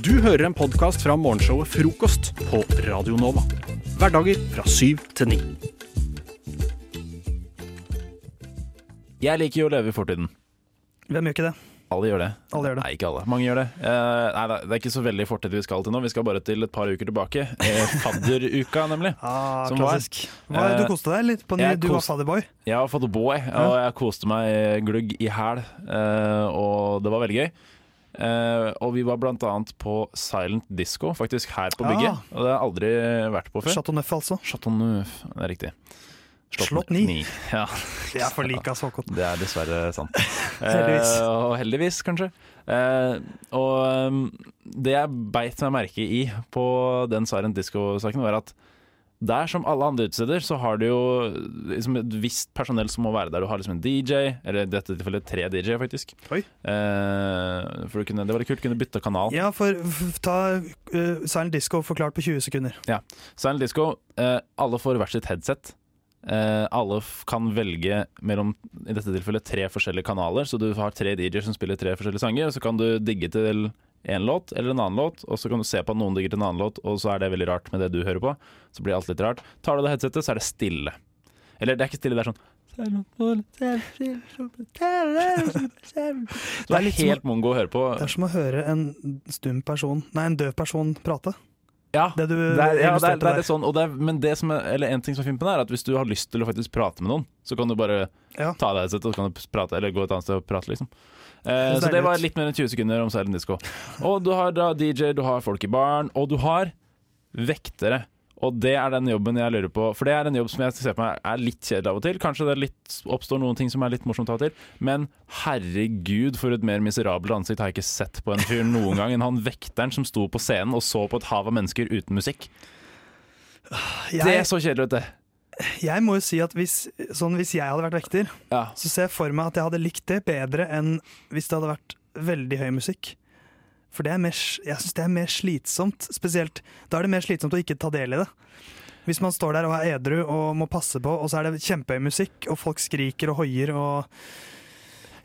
Du hører en podkast fra morgenshowet Frokost på Radio Nova. Hverdager fra syv til ni. Jeg liker jo å leve i fortiden. Hvem gjør ikke det? Alle gjør det. Alle gjør det. Nei, ikke alle. Mange gjør det. Eh, nei, det er ikke så veldig fortid vi skal til nå. Vi skal bare til et par uker tilbake. Eh, fadderuka, nemlig. Ah, Som var- klassisk. Du Eh, koste deg litt på ny, du var fadderboy? Jeg har fått boy, og jeg koste meg glugg i hæl. eh, og det var veldig gøy. Eh, og vi var annet på Silent Disco, faktisk her på bygget. Ah. Og det har jeg aldri vært på før. Chateau Neuf, altså. Chateau Neuf, det er riktig. Slott ni. Ja, Det er for lika altså. Håkon. det er dessverre sant. Heldigvis. Eh, og heldigvis, kanskje. Eh, og um, det jeg beit meg merke i på den Silent Disco-saken, var at der som alle andre utesteder, så har du jo liksom et visst personell som må være der. Du har liksom en DJ, eller i dette tilfellet tre DJ, faktisk. Oi. Eh, for du kunne, det var litt kult, kunne bytte kanal. Ja, for ta uh, Silent Disco forklart på 20 sekunder. Ja. Silent Disco, eh, alle får hvert sitt headset. Eh, alle kan velge mellom i dette tilfellet tre forskjellige kanaler. Så du har tre DJ-er som spiller tre forskjellige sanger, og så kan du digge til én låt eller en annen låt, og så kan du se på at noen digger en annen låt, og så er det veldig rart med det du hører på. Så blir alt litt rart. Tar du det headsetet, så er det stille. Eller det er ikke stille, det er sånn Det er helt mongo å høre på. Det er som å høre en stum person, nei, en døv person prate. Ja, Det du det er, ja, det er, det er litt sånn, det er, men det som er, eller en ting som er fint med det, er at hvis du har lyst til å faktisk prate med noen, så kan du bare Ja. ta deg et headsetet og så kan du prate, eller gå et annet sted og prate, liksom. Eh, så det var litt mer enn 20 sekunder om Silent Disco. Og du har da DJ, du har folk i baren, og du har vektere. Og det er den jobben jeg lurer på, for det er en jobb som jeg ser på meg er litt kjedelig av og til. Kanskje det litt, oppstår noen ting som er litt morsomt av og til, men herregud, for et mer miserabelt ansikt har jeg ikke sett på en fyr noen gang enn han vekteren som sto på scenen og så på et hav av mennesker uten musikk. Det er så kjedelig, vet du. Jeg må jo si at hvis, sånn, hvis jeg hadde vært vekter, Ja. så ser jeg for meg at jeg hadde likt det bedre enn hvis det hadde vært veldig høy musikk. For det er mer, jeg syns det er mer slitsomt. Spesielt, Da er det mer slitsomt å ikke ta del i det. Hvis man står der og er edru og må passe på, og så er det kjempehøy musikk, og folk skriker og hoier og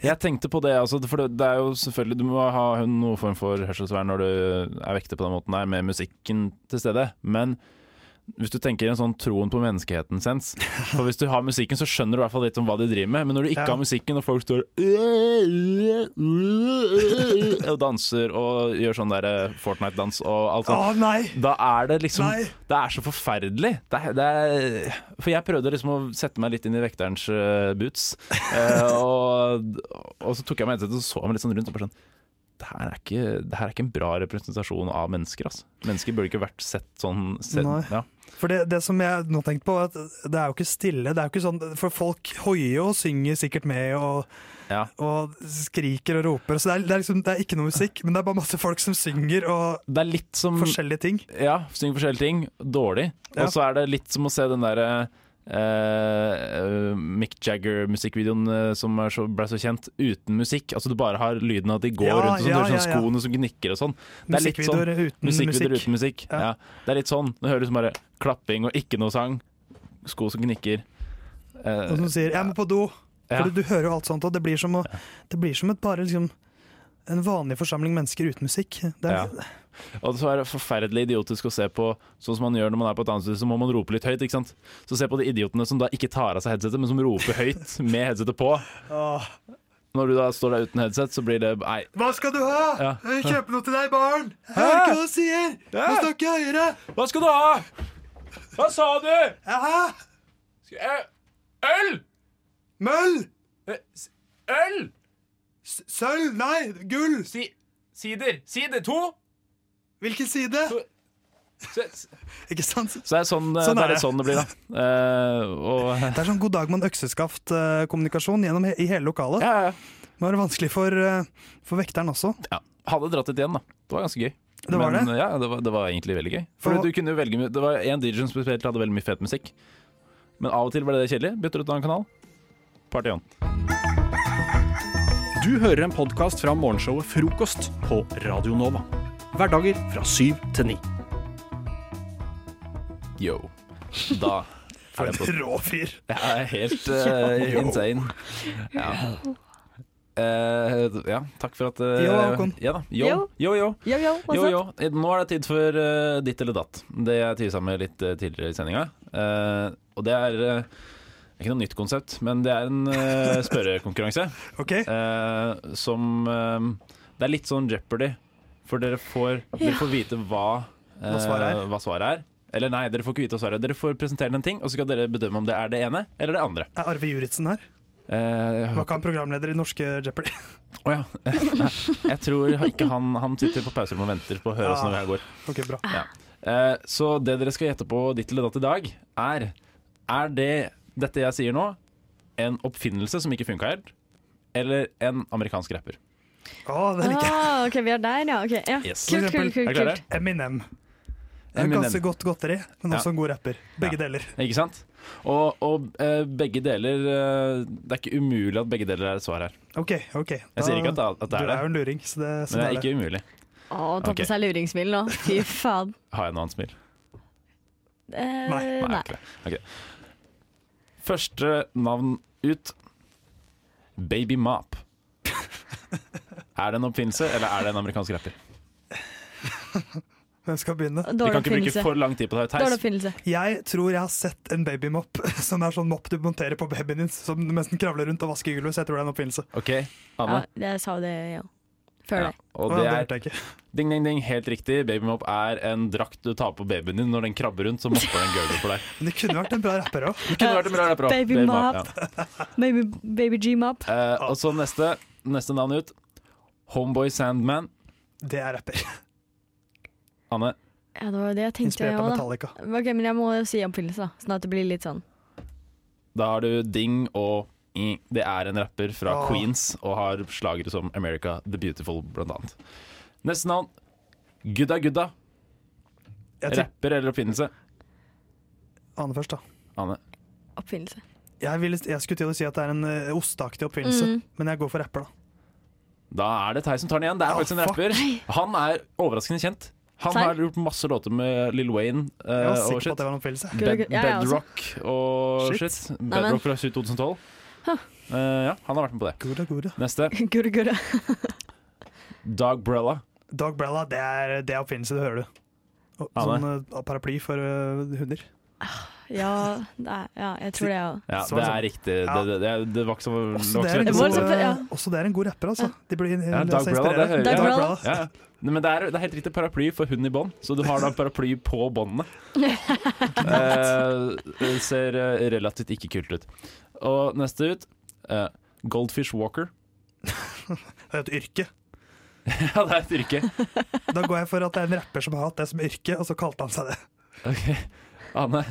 Jeg tenkte på det, altså, for det, det er jo selvfølgelig Du må ha noen form for hørselsvern når du er vekter på den måten her, med musikken til stede. Men hvis du tenker en sånn troen på menneskeheten-sens For hvis du har musikken, så skjønner du i hvert fall litt om hva de driver med. Men når du ikke Ja. har musikken, og folk står og danser og gjør sånn der eh, Fortnite-dans og alt sånt, nei! da er det liksom Nei! Det er så forferdelig. Det er, det er, for jeg prøvde liksom å sette meg litt inn i vekterens eh, boots. Eh, og, og så tok jeg meg headsetet og så meg litt sånn rundt og bare sånn det her, er ikke, det her er ikke en bra representasjon av mennesker. Altså. Mennesker burde ikke vært sett sånn. Sett, ja. For det, det som jeg nå tenkte på, er at det er jo ikke stille. Det er jo ikke sånn, for folk hoier og synger sikkert med og, Ja. og skriker og roper. Så det er, det, er liksom, det er ikke noe musikk, men det er bare masse folk som synger og Det er litt som forskjellige ting. Ja, synger forskjellige ting. Dårlig. Ja. Og så er det litt som å se den derre eh, Mick Jagger-musikkvideoen eh, som så, ble så kjent, uten musikk. Altså Du bare har lyden av at de går Ja, rundt og sånn, ja, sånn ja, ja. skoene som gnikker og sånn. Det er litt sånn Musikkvideoer uten Musikkvideoer musikk. uten musikk. Ja. Ja. Det er litt sånn. Du hører liksom bare klapping og ikke noe sang. Sko som gnikker. Uh, Og som sier 'jeg må på do'. ja. For du, du hører jo alt sånt, og det blir som, å, det blir som et bare liksom en vanlig forsamling mennesker uten musikk. Det er, Og så er det forferdelig idiotisk å se på sånn som man gjør når man er på et annet sted, så må man rope litt høyt. ikke sant? Så se på de idiotene som da ikke tar av seg headsetet, men som roper høyt med headsetet på. Når du da står der uten headset, så blir det Nei. Hva skal du ha? Ja. Kjøpe noe til deg, barn! Hør ikke hva du sier! Nå må Hæ? snakke høyere! Hva skal du ha? Hva sa du? Hæ? Øl! Møll! Øl! Sølv? Nei, gull! Si Sider. Sider to. Hvilken side? Så, Ikke sant? så det er sånn, Sånn det er litt det. sånn det blir, da. Uh, og Det er sånn god dag mann økseskaft-kommunikasjon gjennom he i hele lokalet. ja, ja, ja. Det var vanskelig for, eh, for vekteren også. ja. Hadde dratt dit igjen, da. Det var ganske gøy. Det var Men det? ja, det var, det var egentlig veldig gøy. For Og- du kunne jo velge Det var en DJ som spesielt hadde veldig mye fet musikk. Men av og til ble det kjedelig. Bytter ut en annen kanal. Party on. Du hører en podkast fra morgenshowet Frokost på Radio Nova. Hverdager fra syv til ni. Yo. Da er det på Rå fyr. Jeg er helt uh, insane. Ja. Uh, ja, takk for at uh, Yo, Håkon. Ja da. Yo, Yo. yo, yo. Yo, yo, what's jo. Eh, Nå er det tid for uh, ditt eller datt. Det jeg tisa med litt eh, tidligere i sendinga. Og det er ikke noe nytt konsept, men det er en uh, spørrekonkurranse okay. eh, som Det er litt sånn Jeopardy, for dere får, dere får vite hva, eh, Hva svaret er. hva svaret er. Eller nei, dere får ikke vite hva svaret er. Dere får presentere en ting, og så skal dere bedømme om det er det ene eller det andre. Er Arve Juritzen her? Eh, Var ikke han programleder i norske Jeopardy? Å ja. jeg tror ikke han, han sitter på pauserommet og venter på å høre åssen det her går. Ok, bra. Eh, så det dere skal gjette på ditt eller datt i dag, er Er det dette jeg sier nå, en oppfinnelse som ikke funka helt, eller en amerikansk rapper? Å, det liker jeg. Ah, ok, vi er der, ja. Okay, ja. Yes. Kult, kult, kult. kult. Eminem. En Eminem. ganske godt godteri, men Ja. også en god rapper. Begge Ja. deler. Ikke sant? Og, og uh, begge deler uh, Det er ikke umulig at begge deler er et svar her. OK. ok. Jeg sier ikke at, det- at det Du er det, er jo en luring, så det, men sånn det er det. ikke umulig. Å, ta på seg luringsmil nå. Fy faen. Har jeg noe annet smil? Eh, Nei, Nei, nei. ikke Første navn ut. Baby Mop. Er det en oppfinnelse, eller er det en amerikansk rapper? Hvem skal begynne? Vi kan ikke bruke for lang tid på det. Theis, oppfinnelse. Jeg tror jeg har sett en babymopp, som er sånn mopp du monterer på babyen din, som den kravler rundt og vasker gulvet, så jeg tror det er en oppfinnelse. OK, Ja, jeg sa det, ja. Før Ja. det. Og det er ding, ding, ding, helt riktig. Babymop er en drakt du tar på babyen din når den krabber rundt, så mopper den gulvet for deg. Men det kunne vært en bra rapper òg. Også. Baby ja. Baby, baby G-mop. Eh, og så neste, neste navn ut. Homeboy Sandman. Det er rapper. Anne, Ja, det var det jeg tenkte, Inspirert jeg av òg, da. Metallica. Ok, men jeg må jo si oppfinnelse, da. Sånn at det blir litt sånn. da har du Ding og I. Det er en rapper fra Åh. Queens og har slagere som America The Beautiful, blant annet. Neste navn. Gudda Gudda. Rapper eller oppfinnelse? Ane først, da. Anne. Oppfinnelse. Jeg, ville, jeg skulle til å si at det er en uh, osteaktig oppfinnelse, Mm. men jeg går for rapper, da. Da er det Theis som tar den igjen. Det er faktisk en rapper. Han er overraskende kjent. Han har gjort masse låter med Lill Wayne Uh, Jeg var og sikker på at det var noen oppfinnelse. Bed også. Bedrock og Shit. shit. Bedrock fra 2012. Uh, ja, han har vært med på det. Gode, gode. Neste. Gurre, gurre. Dogbrella. Dog Brella, det er, det er oppfinnelse, det hører du. Sånn uh, paraply for uh, hunder. Ja, det er, ja, jeg tror det, òg. Ja, det sånn. er riktig. Det, det, det, det var ikke så, Også det, er en god, også det er en god rapper, altså. De blir Ja, Dag Dog det hører ja. Men det er, det er helt riktig paraply for hund i bånd, så du har da paraply på båndene. eh, ser eh, relativt ikke kult ut. Og neste ut eh, Goldfish Walker. Det er et yrke. ja, det er et yrke. Da går jeg for at det er en rapper som har hatt det som yrke, og så kalte han seg det. Ok, Anne.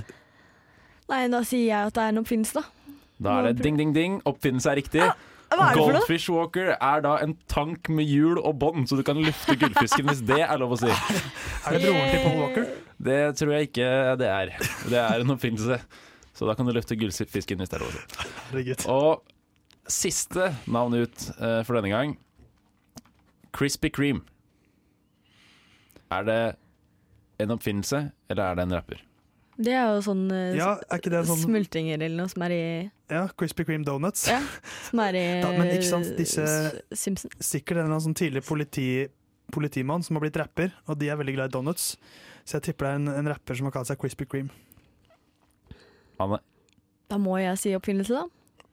Nei, da sier jeg at det er en oppfinnelse, da. Da er det ding, ding, ding. Oppfinnelse er riktig. Ah! er? Goldfish Walker er da en tank med hjul og bånd, så du kan lufte gullfisken hvis det er lov å si. Er det broren til Paul Walker? Det tror jeg ikke det er. Det er en oppfinnelse. Så da kan du lufte gullfisken hvis det er lov å si. Og siste navn ut uh, for denne gang. Crispy Cream. Er det en oppfinnelse, eller er det en rapper? Det er jo sånn eh, Ja, er sånn smultringer eller noe som er i Ja, Crispy Cream Donuts. Ja, som er i Da, men ikke sant, disse- Simpson. Sikkert en eller annen sånn tidlig politi, politimann som har blitt rapper, og de er veldig glad i donuts. Så jeg tipper det er en, en rapper som har kalt seg Crispy Cream. Anne? Da må jeg si oppfinnelse, da.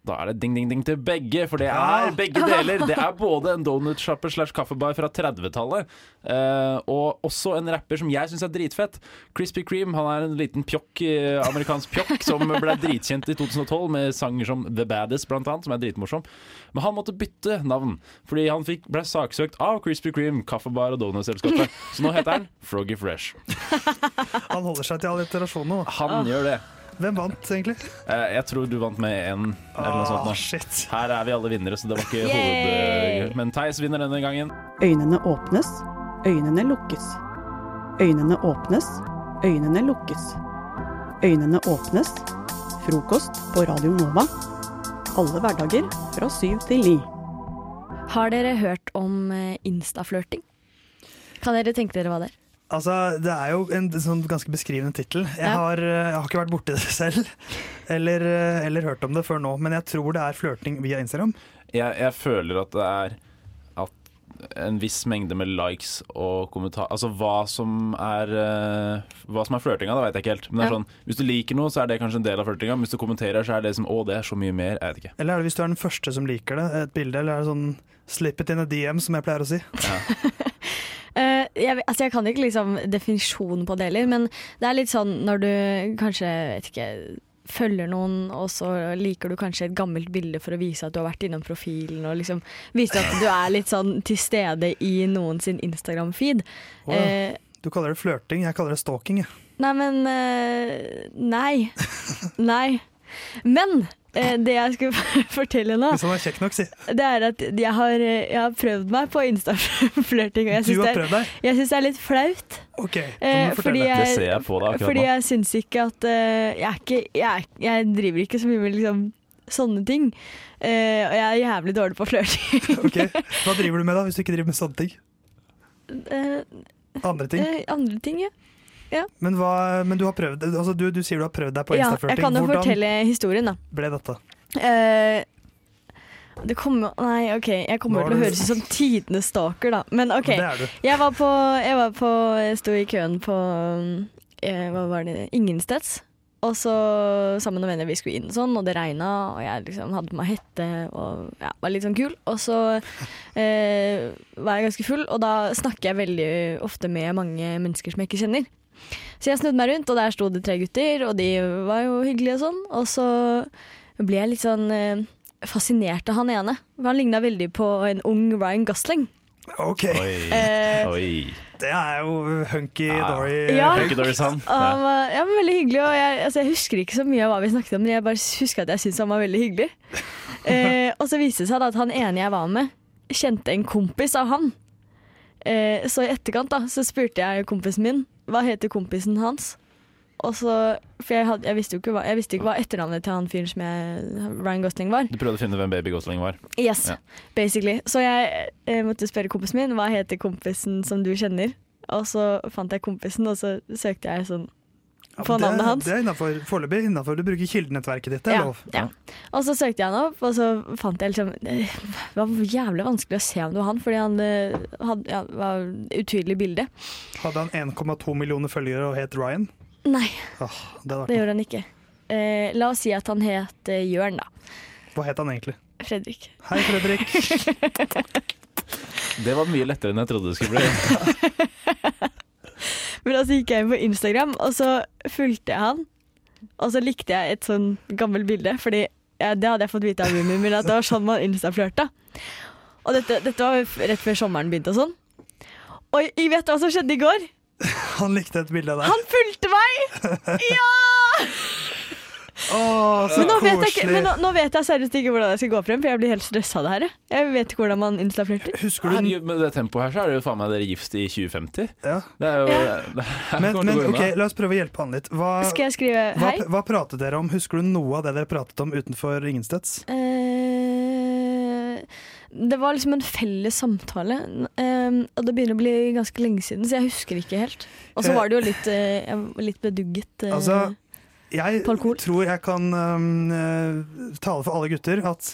Da er det ding, ding, ding til begge, for det er begge deler. Det er både en donutsjappe slash kaffebar fra 30-tallet, eh, og også en rapper som jeg syns er dritfett. Crispy Cream han er en liten pjokk, eh, amerikansk pjokk, som ble dritkjent i 2012 med sanger som The Baddest, blant annet, som er dritmorsom. Men han måtte bytte navn, fordi han fikk, ble saksøkt av Crispy Cream, kaffebar og donutselskapet. Så nå heter han Froggy Fresh. Han holder seg til alliterasjonene. da. Han gjør det. Hvem vant, egentlig? Eh, jeg tror du vant med én, eller noe sånt. Ah. Her er vi alle vinnere, så det var ikke hoved... Men Theis vinner denne gangen. Øynene åpnes, øynene lukkes. Øynene åpnes, øynene lukkes. Øynene åpnes. Frokost på Radio Nova. Alle hverdager fra syv til ni. Har dere hørt om eh, instaflørting? Kan dere tenke dere hva det er? Altså, Det er jo en sånn ganske beskrivende tittel. Jeg, Ja. har, eh, jeg har ikke vært borti det selv, eller, eh, eller hørt om det før nå, men jeg tror det er flørting via Instagram. jeg, jeg føler at det er at en viss mengde med likes og kommentar Altså hva som er uh, Hva som er flørtinga, det vet jeg ikke helt. Men det er Ja. sånn, hvis du liker noe, så er det kanskje en del av flørtinga. Hvis du kommenterer, så er det som Å, det er så mye mer. Jeg vet ikke. Eller er det hvis du er den første som liker det, et bilde, eller er det sånn slip it in a DM, som jeg pleier å si? Eh, jeg, altså jeg kan ikke liksom definisjonen på det heller, men det er litt sånn når du kanskje vet ikke, følger noen, og så liker du kanskje et gammelt bilde for å vise at du har vært innom profilen, og liksom vise at du er litt sånn til stede i noen sin Instagram-feed. Wow. Eh, Du kaller det flørting, jeg kaller det stalking. Jeg. nei, men eh, Nei. Nei. Men eh, det jeg skulle fortelle nå, Hvis han er kjekk nok, si. det er at jeg har, eh, jeg har prøvd meg på Insta-flørting, og jeg Du syns har det, prøvd deg? er- jeg synes det er litt flaut. OK, Eh, fordi jeg- Det ser jeg på deg akkurat Fordi jeg syns ikke at jeg, er ikke, jeg, jeg driver ikke så mye med liksom sånne ting. Uh, og jeg er jævlig dårlig på flørting. okay. Hva driver du med da, hvis du ikke driver med sånne ting? Uh, Andre ting? Uh, andre ting, ja. Men, hva, men du har prøvd altså du, du sier du har prøvd deg på ja. instaflørting. Jeg kan jo Hvordan fortelle historien, da. ble dette? Uh, det kommer Nei, OK, jeg kommer til å høres ut som tidenes stalker, da. Men OK. Det er du. Jeg var på Jeg, var på, sto i køen på jeg, Hva var det? Ingensteds. Og så sammen med venner vi skulle inn sånn, og det regna, og jeg liksom hadde på meg hette og ja, var litt sånn kul. Og så eh, var jeg ganske full, og da snakker jeg veldig ofte med mange mennesker som jeg ikke kjenner. Så jeg snudde meg rundt, og der sto det tre gutter, og de var jo hyggelige og sånn. Og så ble jeg litt sånn eh, fascinert av han ene. For Han ligna veldig på en ung Ryan Gosling. OK, Oi. Eh, Oi. det er jo hunky Ja. dory. Ja. Hunky dory sånn. Var, ja, men veldig hyggelig, og jeg, altså, jeg husker ikke så mye av hva vi snakket om, men jeg bare husker at jeg syntes han var veldig hyggelig. Eh, og så viste det seg da at han ene jeg var med, kjente en kompis av han. Eh, så i etterkant da, så spurte jeg kompisen min hva heter kompisen hans. Og så, for jeg, had, jeg, visste hva, jeg visste ikke hva etternavnet til han fyren som jeg, Ryan Gosling var. Du prøvde å finne hvem Baby Gosling var. Yes, Ja. basically. Så jeg jeg måtte spørre kompisen min hva heter kompisen som du kjenner. Og så fant jeg kompisen, og så søkte jeg sånn på det- navnet hans. Det er innafor foreløpig. Innafor du bruker kildenettverket ditt. Det er Ja, lov. ja. Og så søkte jeg han opp, og så fant jeg liksom Det var jævlig vanskelig å se om det var han, fordi han eh, hadde, ja, var utydelig bilde. Hadde han 1,2 millioner følgere og het Ryan? Nei, Åh, det det gjorde han ikke. Eh, la oss si at han het eh, Jørn, da. Hva het han egentlig? Fredrik. Hei, Fredrik. Det var mye lettere enn jeg trodde det skulle bli. Men altså gikk jeg inn på Instagram, og så fulgte jeg han. Og så likte jeg et sånn gammelt bilde, Fordi ja, det hadde jeg fått vite av mummien min, at det var sånn man instaflørta. Og dette, dette var rett før sommeren begynte og sånn. Og jeg vet hva som skjedde i går? Han likte et bilde av deg. Han fulgte meg! Ja! Så Men nå vet, jeg men nå, nå vet jeg seriøst ikke hvordan jeg skal gå frem, for jeg blir helt stressa av det her. jeg. Vet ikke hvordan man instaflørter. Husker du Herregud, med det tempoet her så er det jo faen meg dere gift i 2050. ja. Det er jo Ja. det her men, men ok, la oss prøve å hjelpe han litt. Hva, Skal jeg skrive hei? hva pratet dere om? Husker du noe av det dere pratet om utenfor Ingensteds? Eh, det var liksom en felles samtale, eh, og det begynner å bli ganske lenge siden, så jeg husker ikke helt. Og så var det jo litt, eh, litt bedugget. eh, Altså, Jeg tror jeg kan um, eh, tale for alle gutter at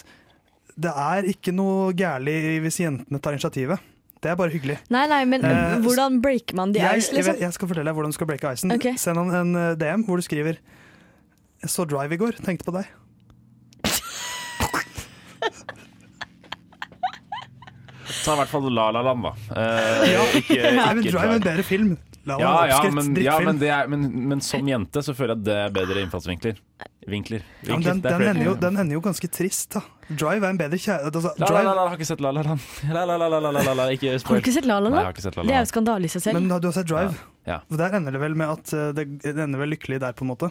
det er ikke noe gærlig hvis jentene tar initiativet. Det er bare hyggelig. nei, nei, men Eh, hvordan breaker man the jeg, ice, jeg, liksom? Jeg, jeg skal fortelle deg hvordan du skal breake isen. Okay. Send han en eh, DM hvor du skriver Jeg så Drive i går, tenkte på deg. Ta i hvert fall La La Land, da. Eh, ikke, Nei, men ikke Drive er en bedre film. La ja, ja, men, ja men, er, men, men, som jente så føler jeg at det er bedre innfallsvinkler. Vinkler. Vinkler. Ja, den, den, ender jo, den, ender jo, ganske trist, da. Drive er en bedre kjæreste altså, la, la, la, la, har ikke sett La La Land. La, la, la, la, la, la, Ikke spør. Har du ikke sett la-la-la? Det er jo skandale i seg selv. Men du har sett Drive. Ja. Ja. Der ender det vel med at eh, det, det ender vel lykkelig der, på en måte.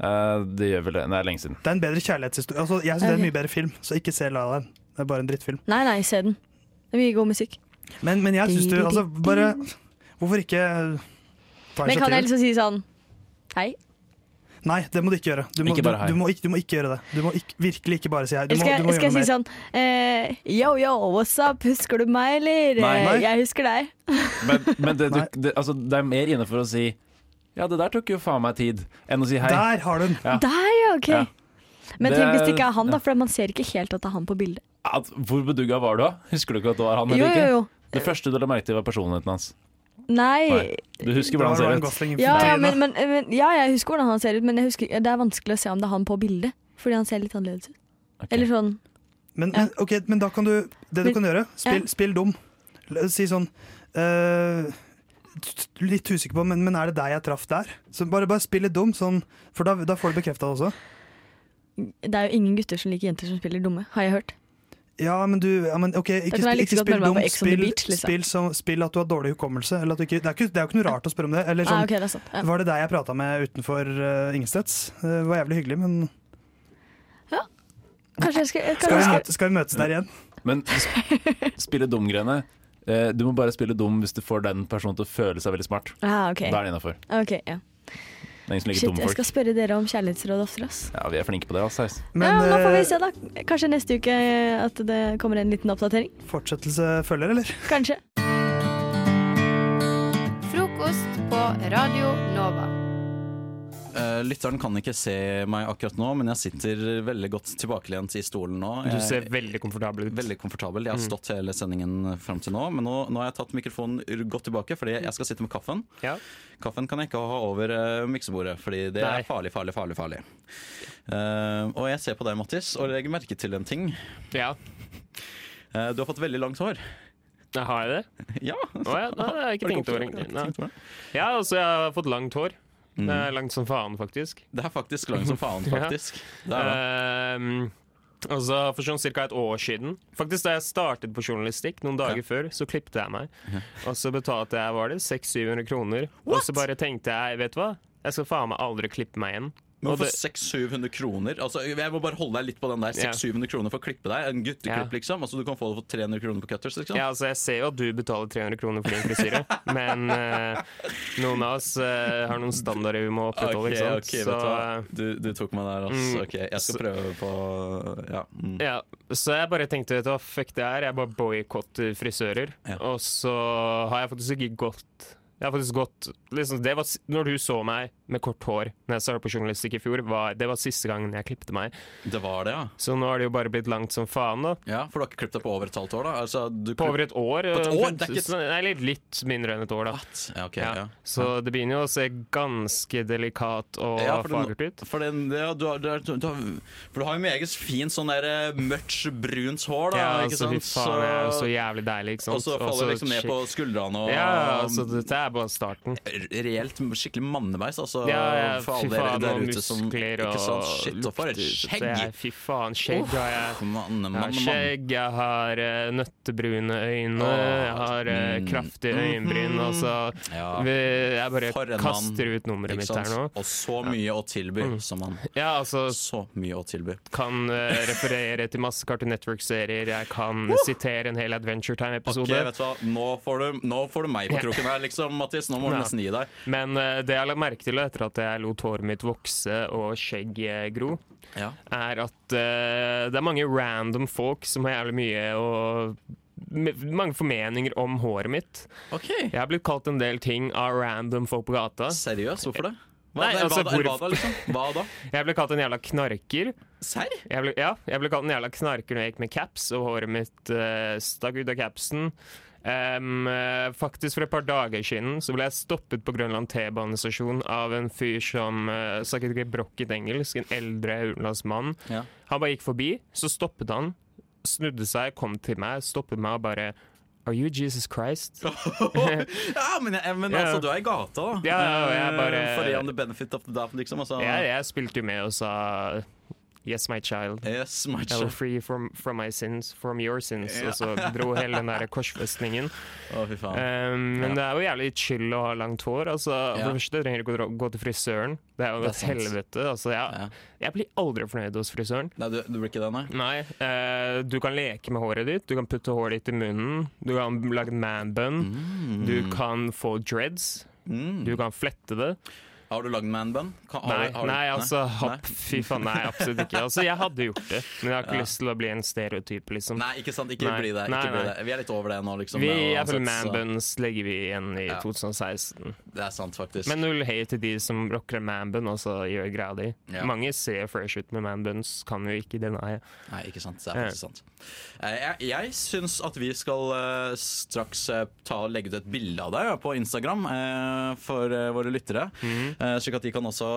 Uh, det gjør vel det. Det er lenge siden. Det er en bedre kjærlighetshistorie. Altså, jeg syns det er en mye bedre film, så ikke se La La Land. Det er bare en drittfilm. Nei, nei, se den. Det er mye god musikk. Men, men jeg syns du Altså, bare Hvorfor ikke ta Men kan jeg initiativ? liksom si sånn Hei? Nei, det må du ikke gjøre. Du må, Ikke. Du, du, må ikke, du må ikke gjøre det. Du må ikke, virkelig ikke bare si hei. Du må, skal, du må skal gjøre jeg si mer. sånn eh, Yo, yo, what's up? Husker du meg, eller? Nei. Eh, Nei. Jeg husker deg. Men, men det, du, det, altså, det er mer inne for å si Ja, det der tok jo faen meg tid, enn å si hei. Der har du den! Ja. Der, ja, OK. Ja. Men tenk hvis det ikke er han, da, for man ser ikke helt at det er han på bildet. At, hvor bedugga var du, da? Husker du ikke at det var han? Jo, eller jo, ikke? jo. Det første du la merke til, var personligheten hans. Nei. Nei. Du husker hvordan han ser ut? Ja, ja, men, men, men, ja, jeg husker hvordan han ser ut, men jeg husker, det er vanskelig å se om det er han på bildet. Fordi han ser litt annerledes ut. Okay. Eller sånn Men, Ja. men, ok, men da kan du Det du Men- kan gjøre, spill, Ja. spill dum. Si sånn uh, Litt usikker på, men, men er det deg jeg traff der? Så bare, bare spill litt dum, sånn, for da, da får du bekrefta det også. Det er jo ingen gutter som liker jenter som spiller dumme, har jeg hørt. Ja, men du ja, men, ok, ikke, ikke, ikke spill dumt. Spill, liksom. spill, som, spill at du har dårlig hukommelse. Eller at du ikke, det, er ikke, det er jo ikke noe rart å spørre om det. Eller sånn, Ah, okay, det sant. Ja. Var det deg jeg prata med utenfor uh, Ingsteds? Det var jævlig hyggelig, men Kanskje jeg skal, skal vi, skal møte, skal vi møtes der igjen? Men spille dum-greiene eh, Du må bare spille dum hvis du får den personen til å føle seg veldig smart. ah, okay. Da er det innafor. ok, ja. Det er ingen som liker Shit, jeg folk. skal spørre dere om kjærlighetsråd oftere, ass. Ja, Vi er flinke på det. Altså. Men ja, nå får vi eh, se, da. Kanskje neste uke eh, at det kommer en liten oppdatering. fortsettelse følger, eller? Kanskje. Frokost på Radio Nova. Eh, lytteren kan ikke se meg akkurat nå, men jeg sitter veldig godt tilbakelent i stolen nå. Du ser er veldig komfortabel ut. veldig komfortabel. Jeg har Mm. stått hele sendingen fram til nå, men nå, nå har jeg tatt mikrofonen godt tilbake, fordi jeg skal sitte med kaffen. Ja. Kaffen kan jeg ikke ha over uh, miksebordet, fordi det Nei. er farlig, farlig, farlig. farlig. Uh, og jeg ser på deg, Mattis, og legger merke til en ting. ja. Uh, du har fått veldig langt hår. Har jeg det? Ja, Oh, ja, det har jeg ikke tenkt over. Nei. Ja, altså, jeg har fått langt hår. Mm. Det er langt som faen, faktisk. Det er faktisk langt som faen, Ja. faktisk. Det er det. Ehm, altså, for sånn ca. et år siden Faktisk Da jeg startet på journalistikk, noen dager Ja. før, så klippet jeg meg. Og så betalte jeg var det 600-700 kroner. Og så bare tenkte jeg, vet du hva, jeg skal faen meg aldri klippe meg igjen. Men for 600-700 kroner altså, Jeg må bare holde deg litt på den der. 600-700 kroner for å klippe deg. En gutteklipp, Ja. liksom. Altså, du kan få det for 300 kroner på Cutters. Liksom. Ja, altså Jeg ser jo at du betaler 300 kroner for din frisyre, men uh, noen av oss uh, har noen standarder vi må opprettholde. Okay, ikke sant? ok, vet du, så, du, du tok meg der, altså. Mm, Ok, jeg skal så- prøve på Ja. Mm. Ja, så jeg bare tenkte vet du hva, fuck det her, jeg bare boikotter frisører. Ja. Og så har jeg faktisk ikke gått Jeg har faktisk gått liksom, det var, Når du så meg med kort hår Når jeg startet på journalistikk i fjor, var, det var siste gangen jeg klippte meg. Det var det, ja. Så nå har det jo bare blitt langt som faen, da. ja. For du har ikke klippet deg på over et halvt år, da? Altså, du På over et år. På et eh, år? Det er ikke- Nei, litt, mindre enn et år, da. What? Ja, okay, Ja. ja. Så det begynner jo å se ganske delikat og Ja, fagert ut. For, den, ja, du, har, du, har, du, har, for du har jo meget fint sånn der eh, mørkt brunt hår, da. Ja, ikke altså, fy sant? faen, jeg er jo så jævlig deilig, ikke sant. og så faller det liksom ned på skuldrene og Ja, altså, dette er bare starten. Reelt skikkelig mannebeis, altså. Ja, ja, for alle dere der ute som Ikke sånn Shit, og for et skjegg! Det er- Fy faen, skjegg har jeg. Jeg har skjegg, jeg har eh, nøttebrune øyne, jeg har eh, mm, kraftige øyenbryn. mhm. Altså, Ja. jeg bare kaster ut nummeret mitt her nå. Og så mye å tilby, Mm. som han. Ja, altså, Så mye å tilby. kan uh, referere til masse Cartoon Network-serier, jeg kan sitere en hel Adventure Time-episode. vet du hva? Nå får du, nå får du meg på kroken her, liksom, Mattis. Nå må du nesten gi deg. Men uh, det jeg la merke til etter at jeg lot håret mitt vokse og skjegg gro, Ja. er at uh, det er mange random folk som har jævlig mye å mange formeninger om håret mitt. Okay. Jeg har blitt kalt en del ting av random folk på gata. Seriøst, hvorfor det? Hva, Nei, hva, altså, da, hvor- hva da, liksom? Hva da? Jeg ble kalt en jævla knarker. Serr? Ja, jeg ble kalt en jævla knarker når jeg gikk med caps, og håret mitt uh, stakk ut av capsen. Eh, faktisk For et par dager siden Så ble jeg stoppet på Grønland T-banestasjon av en fyr som uh, snakket ikke brokket engelsk. En eldre utenlandsk mann. Ja. Han bare gikk forbi, så stoppet han, snudde seg, kom til meg, stoppet meg og bare Are you Jesus Christ? ja, men, jeg, men altså, du er i gata, da. Ja, ja, jeg bare- Eh, Fordi on the benefit of the doubt, liksom. Altså. Jeg, jeg spilte jo med og sa Yes, my child. Yes, my I will free from, from my sins, from your sins. Ja. Og så dro hele den der korsfestningen. Å, fy faen. Um, men Ja. det er jo jævlig chill å ha langt hår. Altså, Ja. For det første trenger du ikke gå til frisøren. Det er jo Det er et sant. helvete. Altså, jeg, Ja. jeg blir aldri fornøyd hos frisøren. Nei, du, du blir ikke det, nei? Nei, uh, Du kan leke med håret ditt, du kan putte håret ditt i munnen. Du kan lage en man bun. Mm. Du kan få dreads. Mm. Du kan flette det. Har du lagd manbun? Nei, nei, altså Nei? hopp, fy faen, nei, absolutt ikke. Altså, Jeg hadde gjort det, men jeg har ikke Ja. lyst til å bli en stereotyp, liksom. Nei, ikke sant. Ikke bli det. Ikke bli det. Vi er litt over det nå, liksom. Vi er uansett, så- manbuns legger vi igjen i Ja. 2016. Det er sant, faktisk. Men null hate til de som rocker manbun og så gjør greia di. Ja. Mange ser fresh ut med manbuns, kan jo ikke deny. Nei, ikke sant. Det er faktisk sant. Eh, Jeg, jeg syns at vi skal uh, straks uh, ta legge ut et bilde av deg på Instagram uh, for våre lyttere. Mhm. Eh, Slik at de kan også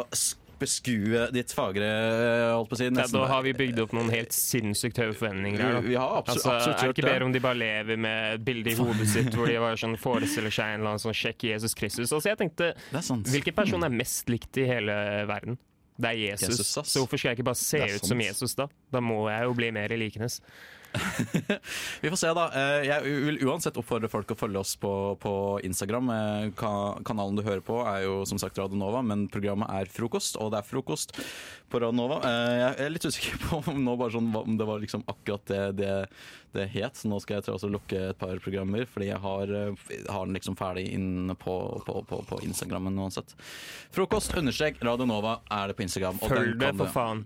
beskue ditt fagre eh, holdt på å si. Ja, da har vi bygd opp noen helt sinnssykt høye forventninger her. Vi absolutt, Altså, absolutt er det ikke bedre om de bare lever med et bilde i hodet sitt hvor de bare sånn forestiller seg en eller annen sånn sjekk Jesus Kristus? Altså jeg tenkte. Hvilken person er mest likt i hele verden? Det er Jesus. Jesus, så hvorfor skal jeg ikke bare se ut som. Jesus, da? Da må jeg jo bli mer i likenes. Vi får se, da. Eh, Jeg vil uansett oppfordre folk å følge oss på, på Instagram. Eh, Kanalen du hører på, er jo som sagt Radio Nova, men programmet er Frokost, og det er frokost på Radio Nova. Eh, Jeg er litt usikker på om, nå bare sånn, om det var liksom akkurat det, det det het. Nå skal jeg til å lukke et par programmer, fordi jeg har, har den liksom ferdig inne på, på, på, på Instagrammen uansett. Frokost understrek Radio Nova er det på Instagram. Følg det, for faen.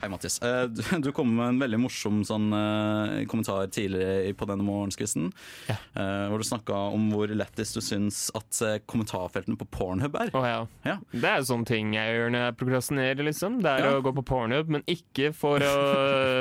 Hei, Mattis. Eh, Du, kom med en veldig morsom sånn, eh, kommentar tidligere på denne morgenskvisten. Ja. eh, hvor du snakka om hvor lættis du syns at kommentarfeltene på Pornhub er. Oh, ja. Ja. Det er sånne ting jeg gjør når jeg prokrastinerer, liksom. Det er å gå på pornhub, men ikke for å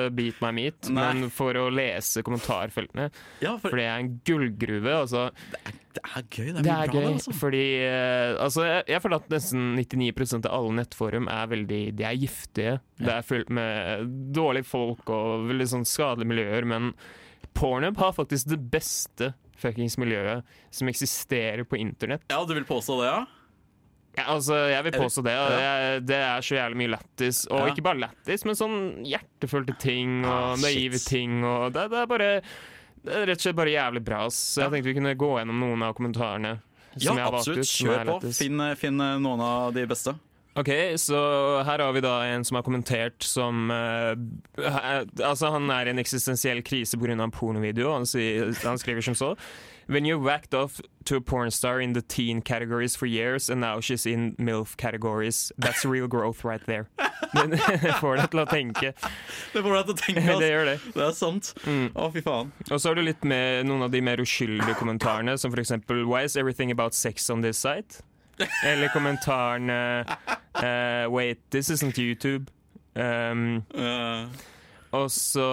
beat my meat, men for å lese kommentarfeltene. Ja, for For det er en gullgruve. Altså, det er gøy. Det er det er bra gøy, det, altså. fordi eh, altså, jeg, jeg føler at nesten 99% av alle nettforum er veldig De er giftige. Det er fullt med dårlige folk og veldig sånn skadelige miljøer, men Pornhub har faktisk det beste fuckings miljøet som eksisterer på internett. Ja, du vil påstå det, ja? Ja, altså, jeg vil påstå det. og Jeg, det er så jævlig mye lættis. Og Ja. ikke bare lættis, men sånn hjertefølte ting og Ah, naive ting. Og det, det er bare Det er rett og slett bare jævlig bra. Så jeg tenkte vi kunne gå gjennom noen av kommentarene. Ja, absolutt. ut, Kjør på. Finn, finn noen av de beste. Ok, så her har vi da en som har kommentert som eh, eh, Altså, han er i en eksistensiell krise pga. en pornovideo. Han, sier, han skriver som så. When you whacked off to a porn star in the teen categories for years, and now she's in MILF categories, that's real growth right there. Det får deg til å tenke. Det får deg til å tenke, Det gjør det. Det er sant. Mm. Å, fy faen. Og så har du litt med noen av de mer uskyldige kommentarene, som for eksempel Why is everything about sex on this site? Eller kommentarene uh, Wait, this isn't YouTube. Um, uh. og så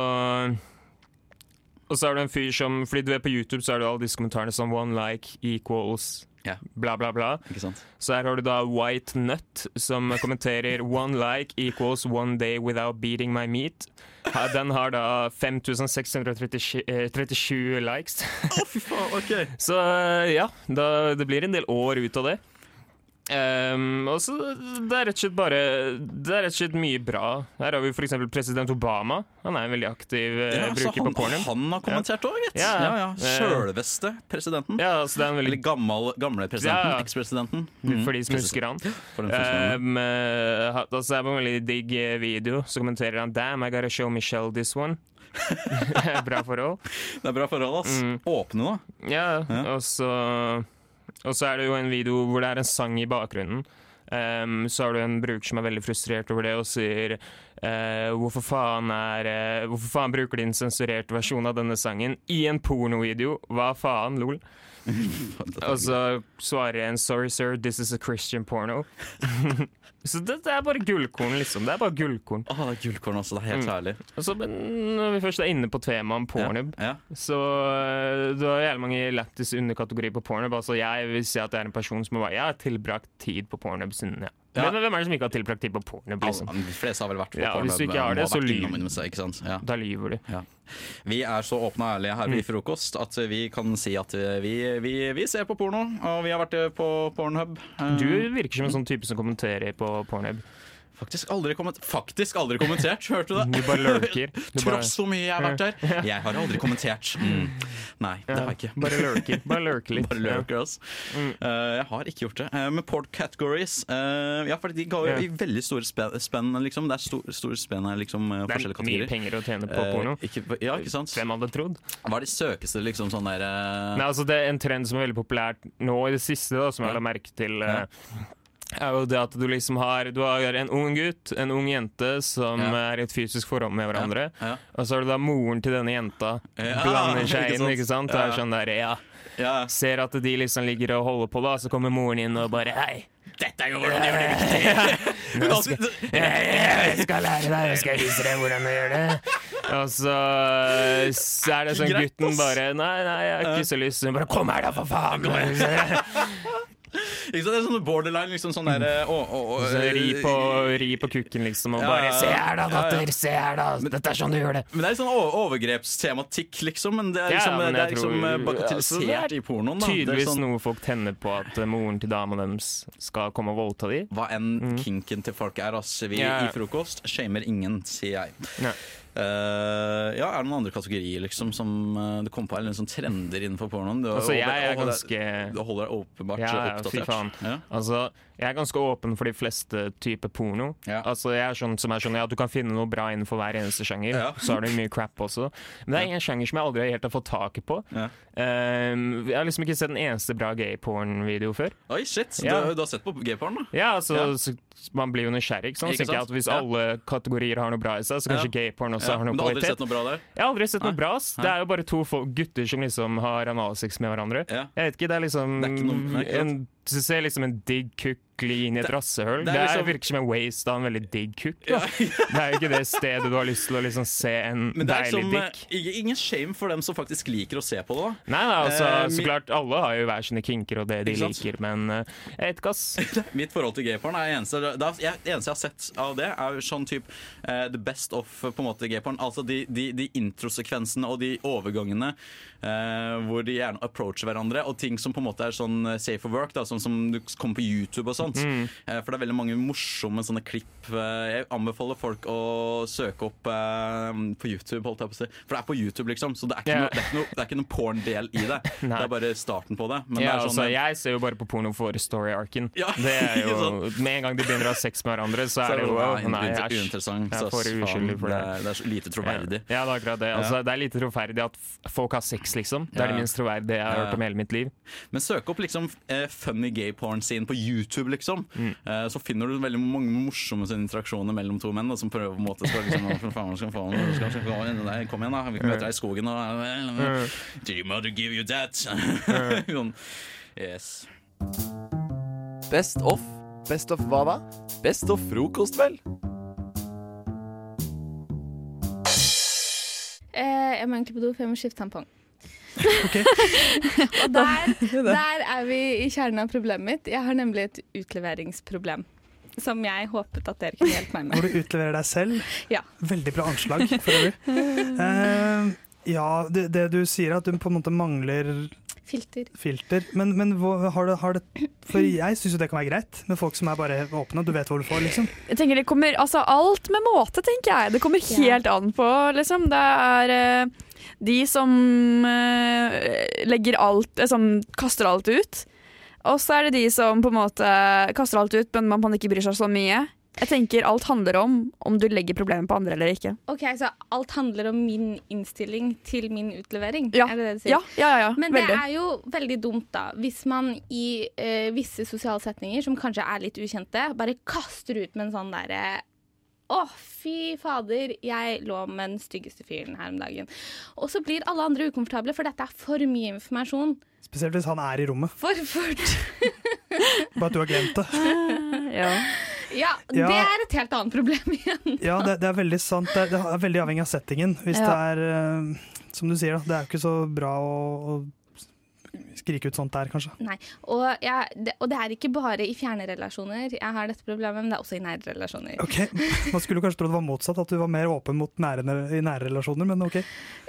Og så er det en fyr som Fordi du er på YouTube, så er det alle disse kommentarene som one like equals yeah. bla, bla, bla. ikke sant? Så her har du da White Nut, som kommenterer one like equals one day without beating my meat. Den har da 5637 eh, 37 likes. Å, fy faen, ok. Så eh, ja, da, det blir en del år ut av det. Ehm, også, Det er rett og slett bare Det er rett og slett mye bra. Her har vi f.eks. president Obama. Han er en veldig aktiv uh, Ja, bruker han, på porno. han har kommentert òg, gitt. Ja, Ja, ja. ja. Sjølveste presidenten. Ja, altså det er en Eller gammel, gamle presidenten. Ja. Ekspresidenten. For de som husker han. Um, uh, altså, det er en veldig digg eh, video. Så kommenterer han Damn, I gotta show Michelle this one. Bra forhold. Det er bra forhold, ass. Mm. Åpne, da. Ja, Ja. og så Og så er det jo en video hvor det er en sang i bakgrunnen. Um, så har du en bruker som er veldig frustrert over det og sier uh, hvorfor, faen er, uh, hvorfor faen bruker de en sensurert versjon av denne sangen i en pornovideo? Hva faen, lol? Og så svarer en 'sorry sir, this is a Christian porno'. så det, det er bare gullkorn, liksom. Det er bare gullkorn. Åh, det er gullkorn også. Det er helt Mm. herlig. Altså, når vi først er inne på temaet pornhub, Ja. så øh, du har jævlig mange lættis underkategorier på pornhub. Altså, jeg vil si at jeg er en person som har, jeg har tilbrakt tid på pornhub siden ja. Ja. Men hvem er det som ikke har tilbrakt tid på pornhub? Liksom? De fleste har vel vært på Ja, Pornhub, hvis du ikke har det, så lyver? Ja. Da lyver du. Vi er så åpne og ærlige her i Frokost at vi kan si at vi, vi, vi ser på porno, og vi har vært på Pornhub. Eh, Du virker som en sånn type som kommenterer på pornhub. Faktisk aldri, faktisk aldri kommentert, hørte du det? Du bare lurker. Du bare- Tross hvor mye jeg har vært der. Jeg har aldri kommentert. Mm. Nei, det har jeg ikke. Bare lurker. Bare lurker litt. Bare lurker, altså. Mm. Uh, jeg har ikke gjort det. Uh, med port categories uh, Ja, for de ga jo yeah. i veldig store spe- spenn, liksom. Det er stor, store spenn her, liksom, kategorier. Det er forskjellige mye penger å tjene på Eh, porno. ikke, ja, ikke sant? Hvem hadde trodd? Hva er de søkeste, liksom, sånn der eh, Nei, altså det er En trend som er veldig populært nå i det siste, da, som jeg la merke til, eh, er jo det at du liksom har Du har en ung gutt, en ung jente, som Ja. er i et fysisk forhold med hverandre. Ja. Og så har du da moren til denne jenta. Ja, blander seg inn, ikke sant? Ja. er sånn der, ja. Ja. Ser at de liksom ligger og holder på, da, så kommer moren inn og bare Hei! Dette er jo hvordan du gjør det riktig! Men skal, Jeg, jeg skal lære deg, jeg skal vise deg hvordan du gjør det. Og så, så er det sånn gutten bare Nei, nei, jeg har ikke så lyst. Hun bare Kom her, da, for faen! ikke sant? Det er sånn borderline, liksom sånn der eh, å, å, å, Så ri på, ri på kukken, liksom, og Ja, bare Se her, da, ja, ja. datter! Se her, da! Dette er sånn du gjør det. Men det er sånn overgrepstematikk, liksom. Men det er Ja, liksom, det er liksom tror- eh, bagatellisert altså, det er i pornoen. Da. Tydeligvis sånn, noe folk tenner på, at eh, moren til dama deres skal komme og voldta dem. hva enn kinken til folk er, ass. Vi Ja. i frokost shamer ingen, sier jeg. Eh, ja, Er det noen andre kategorier liksom som uh, det kom på, eller sånn trender innenfor pornoen? Du, Altså, jeg er ganske Du holder deg åpenbart Ja, ja, fy oppdatert. faen. Ja. Altså, jeg er ganske åpen for de fleste typer porno. Ja. Altså, jeg er sånn som er sånn, ja, Du kan finne noe bra innenfor hver eneste sjanger. Ja. Så har du mye crap også. Men det er en sjanger som jeg aldri helt har fått taket på. Ja. Um, jeg har liksom ikke sett en eneste bra gay-porn-video før. Oi, shit! Du, du har sett på gayporn, da? Ja, altså, Ja. Så, Man blir jo nysgjerrig. Ikke sant? Ikke sant? at Hvis alle kategorier har noe bra i seg, så kanskje gay-porn også har noe Men du har aldri sett noe bra der? Jeg har aldri sett noe bra. Det er jo bare to gutter som liksom har analsex med hverandre. Jeg vet ikke, det er liksom Det er ikke noe- nei, ikke en, Du ser liksom en digg kukk gli inn i et Det- det Det, er liksom- virker som en waste av en veldig digg kukk. Ja. Det er jo ikke det stedet du har lyst til å liksom se en Men det deilig som, dick. eh, ingen- shame for dem som faktisk liker å se på det. da Nei, nei, altså, Eh, så klart, alle har jo hver sine kinker og det de liker, men uh, jeg vet ikke, ass. Mitt forhold til gayporn er eneste, det eneste jeg har sett av det, er jo sånn type uh, the best of på en måte gayporn. Altså de, de, de introsekvensene og de overgangene uh, hvor de gjerne approacher hverandre, og ting som på en måte er sånn eh, safe for work, da, sånn som du kommer på YouTube og sånt. Mm. Eh, for det er veldig mange morsomme sånne klipp. Eh, jeg anbefaler folk å søke opp eh, på YouTube, holdt jeg på å si. For det er på YouTube, liksom, så det er ikke yeah. noe, det noe, noe porn-del i det. det er bare starten på det. Men Ja, sånn, altså, jeg ser jo bare på porno for story-arken. Ja, Det er jo, Med en gang de begynner å ha sex med hverandre, så er det jo ja, Nei, æsj. Jeg er for uskyldig for det. det. er, så lite troverdig. Ja, det er akkurat det. Altså, Det er lite troverdig at folk har sex, liksom. Det er det minst troverdige jeg har hørt om hele mitt liv. Men søk opp liksom funny gay porn scene på YouTube, liksom. Mm. Eh, så finner du veldig mange morsomme interaksjoner mellom to menn da, som prøver på en måte skal liksom faen, skal faen, skal, skal, skal, Kom igjen, da. Vi møter deg i skogen og Do your mother give you that? sånn. Yes. Best of. Best of hva da? Best of frokost, vel? Eh, jeg må egentlig på do, for jeg må skifte tampong. og der, der er vi i kjernen av problemet mitt. Jeg har nemlig et utleveringsproblem. Som jeg håpet at dere kunne hjelpe meg med. Hvor du utleverer deg selv. Ja. Veldig bra anslag, for øvrig. Uh, ja, det, det du sier, er at du på en måte mangler Filter. filter. Men, men har, det, har det For jeg syns jo det kan være greit med folk som er bare åpne. Du vet hva du får, liksom. Jeg tenker det kommer, altså Alt med måte, tenker jeg. Det kommer helt an på, liksom. Det er eh, de som eh, legger alt eh, Som kaster alt ut. Og så er det de som på en måte kaster alt ut, men man ikke bryr seg så mye. Jeg tenker Alt handler om om du legger problemet på andre eller ikke. Ok, Så alt handler om min innstilling til min utlevering? Ja. Er det det du sier? Ja, ja, ja, ja. Men veldig. det er jo veldig dumt, da. Hvis man i eh, visse sosiale setninger, som kanskje er litt ukjente, bare kaster ut med en sånn derre å, fy fader, jeg lå med den styggeste fyren her om dagen. Og så blir alle andre ukomfortable, for dette er for mye informasjon. Spesielt hvis han er i rommet. For fort. Bare at du har glemt det. ja. Ja, det er et helt annet problem igjen. Ja, det, det er veldig sant. Det er, det er veldig avhengig av settingen. Hvis Ja. det er uh, Som du sier, da, det er jo ikke så bra å, å skrike ut sånt der, kanskje. Nei, og, jeg, det, og det er ikke bare i fjerne relasjoner jeg har dette problemet, men det er også i nære relasjoner. Ok, Man skulle kanskje tro det var motsatt, at du var mer åpen mot nære, i nære relasjoner, men ok.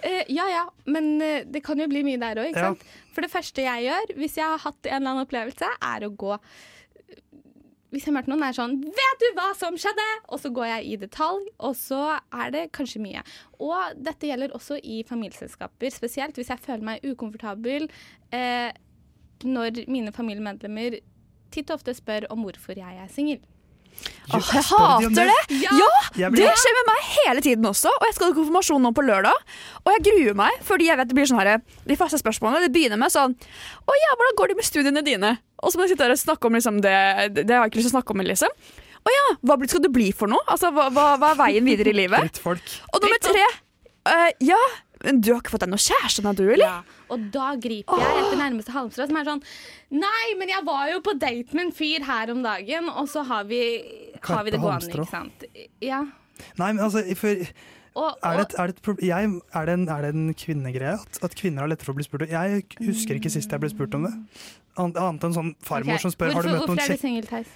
Uh, ja ja, men eh, det kan jo bli mye der òg, ikke Ja. sant. For det første jeg gjør hvis jeg har hatt en eller annen opplevelse, er å gå hvis jeg møter noen, er sånn 'Vet du hva som skjedde?' Og så går jeg i detalj, og så er det kanskje mye. Og dette gjelder også i familieselskaper, spesielt hvis jeg føler meg ukomfortabel eh, når mine familiemedlemmer titt og ofte spør om hvorfor jeg er singel. Åh, jeg hater det! Ja! Ja, det skjer med meg hele tiden også. Og jeg skal ha konfirmasjon nå på lørdag. Og jeg gruer meg, fordi jeg vet det blir sånn her De faste spørsmålene det begynner med sånn Å ja, hvordan går det med studiene dine? Og så må jeg sitte her og snakke om liksom det Det har jeg ikke lyst til å snakke om, liksom. Å ja, hva skal du bli for noe? Altså, hva, hva, hva er veien videre i livet? Drittfolk. Og nummer tre uh, Ja, du har ikke fått deg noe kjæreste nå, du, eller? Ja, og da griper jeg etter nærmeste halmstrå, som er sånn Nei, men jeg var jo på date med en fyr her om dagen, og så har vi, har vi det gående, halmstrå. ikke sant. Ja. Nei, men altså, for, Og, er, det er, det et, jeg, er, det en, er det en kvinnegreie at, at kvinner har lettere for å bli spurt? Jeg husker ikke sist jeg ble spurt om det. An- Annet enn sånn farmor okay. som spør har du hvorfor, møtt noen Hvorfor er du singel, Theis?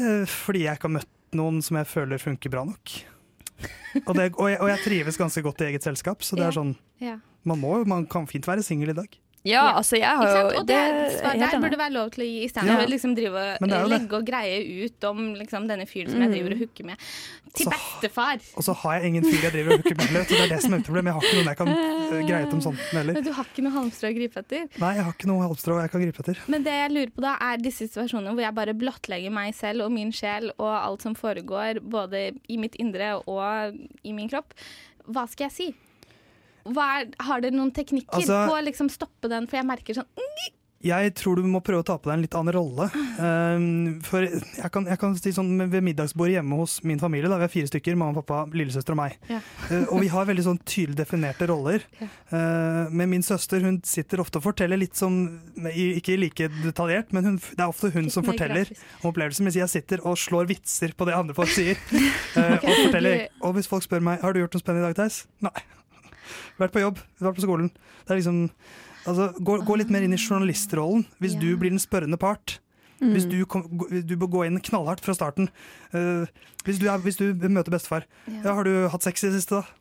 Eh, Fordi jeg ikke har møtt noen som jeg føler funker bra nok. Og, det, og, jeg, og jeg trives ganske godt i eget selskap, så det Ja. er sånn Ja. Man, må, man kan fint være singel i dag. Ja, altså, jeg har jo? Og det, svar der burde være lov til å gi, istedenfor Ja. å liksom drive og det det. legge og greie ut om liksom, denne fyren som jeg Mm. driver og hooker med. Til Så- bestefar. Og så har jeg ingen fyr jeg driver og hooker med. Så Det er det som er problemet. problem. Jeg har ikke noen jeg kan eh, greie ut om sånt heller. Men du har ikke noe halmstrå å gripe etter. Nei, jeg har ikke noe halmstrå jeg kan gripe etter. Men det jeg lurer på da, er disse situasjonene hvor jeg bare blottlegger meg selv og min sjel og alt som foregår, både i mitt indre og i min kropp. Hva skal jeg si? Er, har dere noen teknikker Altså- på å liksom stoppe den? For jeg merker sånn Jeg tror du må prøve å ta på deg en litt annen rolle. Um, for jeg kan, jeg kan si sånn ved middagsbordet hjemme hos min familie, da, vi er fire stykker, mamma, pappa, lillesøster og meg. Ja. Uh, og vi har veldig sånn tydelig definerte roller. Ja. Uh, men min søster hun sitter ofte og forteller litt sånn Ikke like detaljert, men hun, det er ofte hun som forteller grafisk. om opplevelsen. Mens jeg sitter og slår vitser på det andre folk sier. Uh, okay. og, og hvis folk spør meg har du gjort noe spennende i dag, Theis? Nei. Vært på jobb, vært på skolen. Det liksom Altså, gå, gå litt mer inn i journalistrollen. Hvis Ja. du blir den spørrende part. Mm. Hvis du, kom, du bør gå inn knallhardt fra starten. Uh, hvis, du er, hvis du møter bestefar. Ja. Ja, har du hatt sex i det siste, da?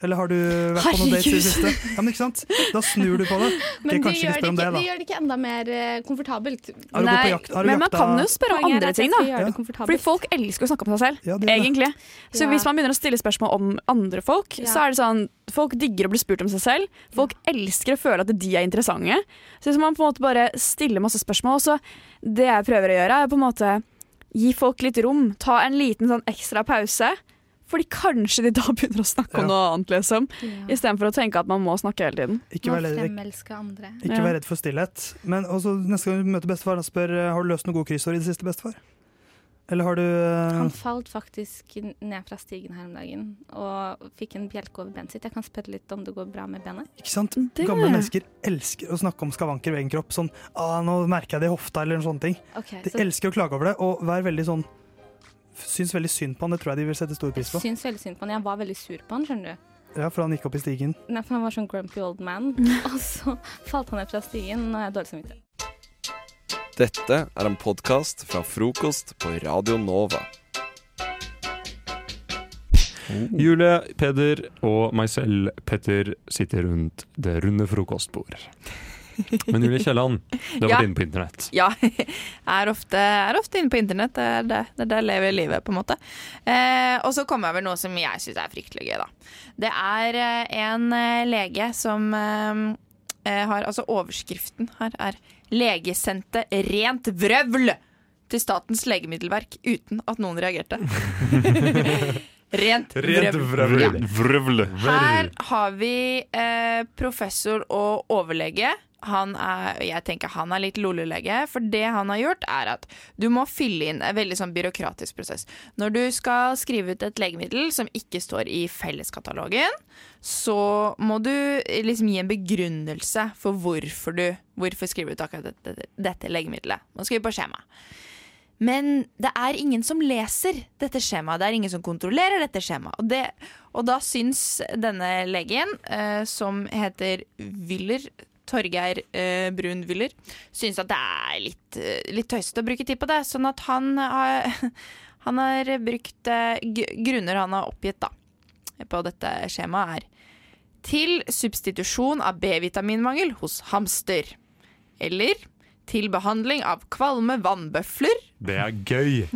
Eller har du vært på noen dates i det siste? Ja, men ikke sant? Da snur du på det. Men okay, det gjør det, ikke, det, da. gjør det ikke enda mer eh, komfortabelt. Har du gått på Nei, jakt? Har du men man jakta- kan jo spørre om andre ting, da. Ja. Fordi folk elsker å snakke om seg selv, Ja, det det. egentlig. Så Ja. hvis man begynner å stille spørsmål om andre folk, Ja. så er det sånn Folk digger å bli spurt om seg selv. Folk elsker å føle at de er interessante. Så hvis man på en måte bare stiller masse spørsmål, så det jeg prøver å gjøre, er på en måte gi folk litt rom. Ta en liten sånn ekstra pause. Fordi kanskje de da begynner å snakke om noe annet, liksom. Ja. Istedenfor å tenke at man må snakke hele tiden. Ikke Må vær redd, Ja. for stillhet. Men også neste gang du møter bestefar, da spør eh, har du løst noen gode kryssord i det siste, bestefar. Eller har du uh... Han falt faktisk ned fra stigen her om dagen og fikk en bjelke over benet sitt. Jeg kan spørre litt om det går bra med benet. Ikke sant? Det- Gamle mennesker elsker å snakke om skavanker ved egen kropp. Sånn ah, 'nå merker jeg det i hofta', eller sånne ting. Okay, De så elsker å klage over det, og vær veldig sånn Syns veldig synd på han, det tror jeg de vil sette stor pris på. jeg syns veldig synd på han. Jeg var veldig sur på han, skjønner du. Ja, For han gikk opp i stigen. Nei, for han var sånn grumpy old man. Og så falt han ned fra stigen, og jeg har dårlig samvittighet. Dette er en podkast fra frokost på Radio Nova. Julie, Peder og meg selv, Petter, sitter rundt det runde frokostbord. Men Julie Kielland, du har Ja. vært inne på internett. Ja, jeg er ofte, er ofte inne på internett. Det er det, det er der jeg lever livet, på en måte. Eh, og så kommer jeg over noe som jeg syns er fryktelig gøy, da. Det er eh, en eh, lege som eh, eh, har Altså, overskriften her er 'Legesendte rent vrøvl' til Statens legemiddelverk uten at noen reagerte. Rent vrøvl. Ja. Her har vi eh, professor og overlege. Han er, jeg tenker han er litt lollelege, for det han har gjort, er at du må fylle inn en veldig sånn byråkratisk prosess. Når du skal skrive ut et legemiddel som ikke står i felleskatalogen, så må du liksom gi en begrunnelse for hvorfor du hvorfor skriver ut akkurat dette, dette legemiddelet. skal vi på skjema. Men det er ingen som leser dette skjemaet. Det er ingen som kontrollerer dette skjemaet. Og, det, og da syns denne legen, eh, som heter Wyller, Torgeir eh, Brun Wyller, syns at det er litt, eh, litt tøysete å bruke tid på det. Sånn at han har, han har brukt eh, grunner han har oppgitt da, på dette skjemaet, er til substitusjon av B-vitaminmangel hos hamster. Eller til behandling av kvalme vannbøfler Det er gøy.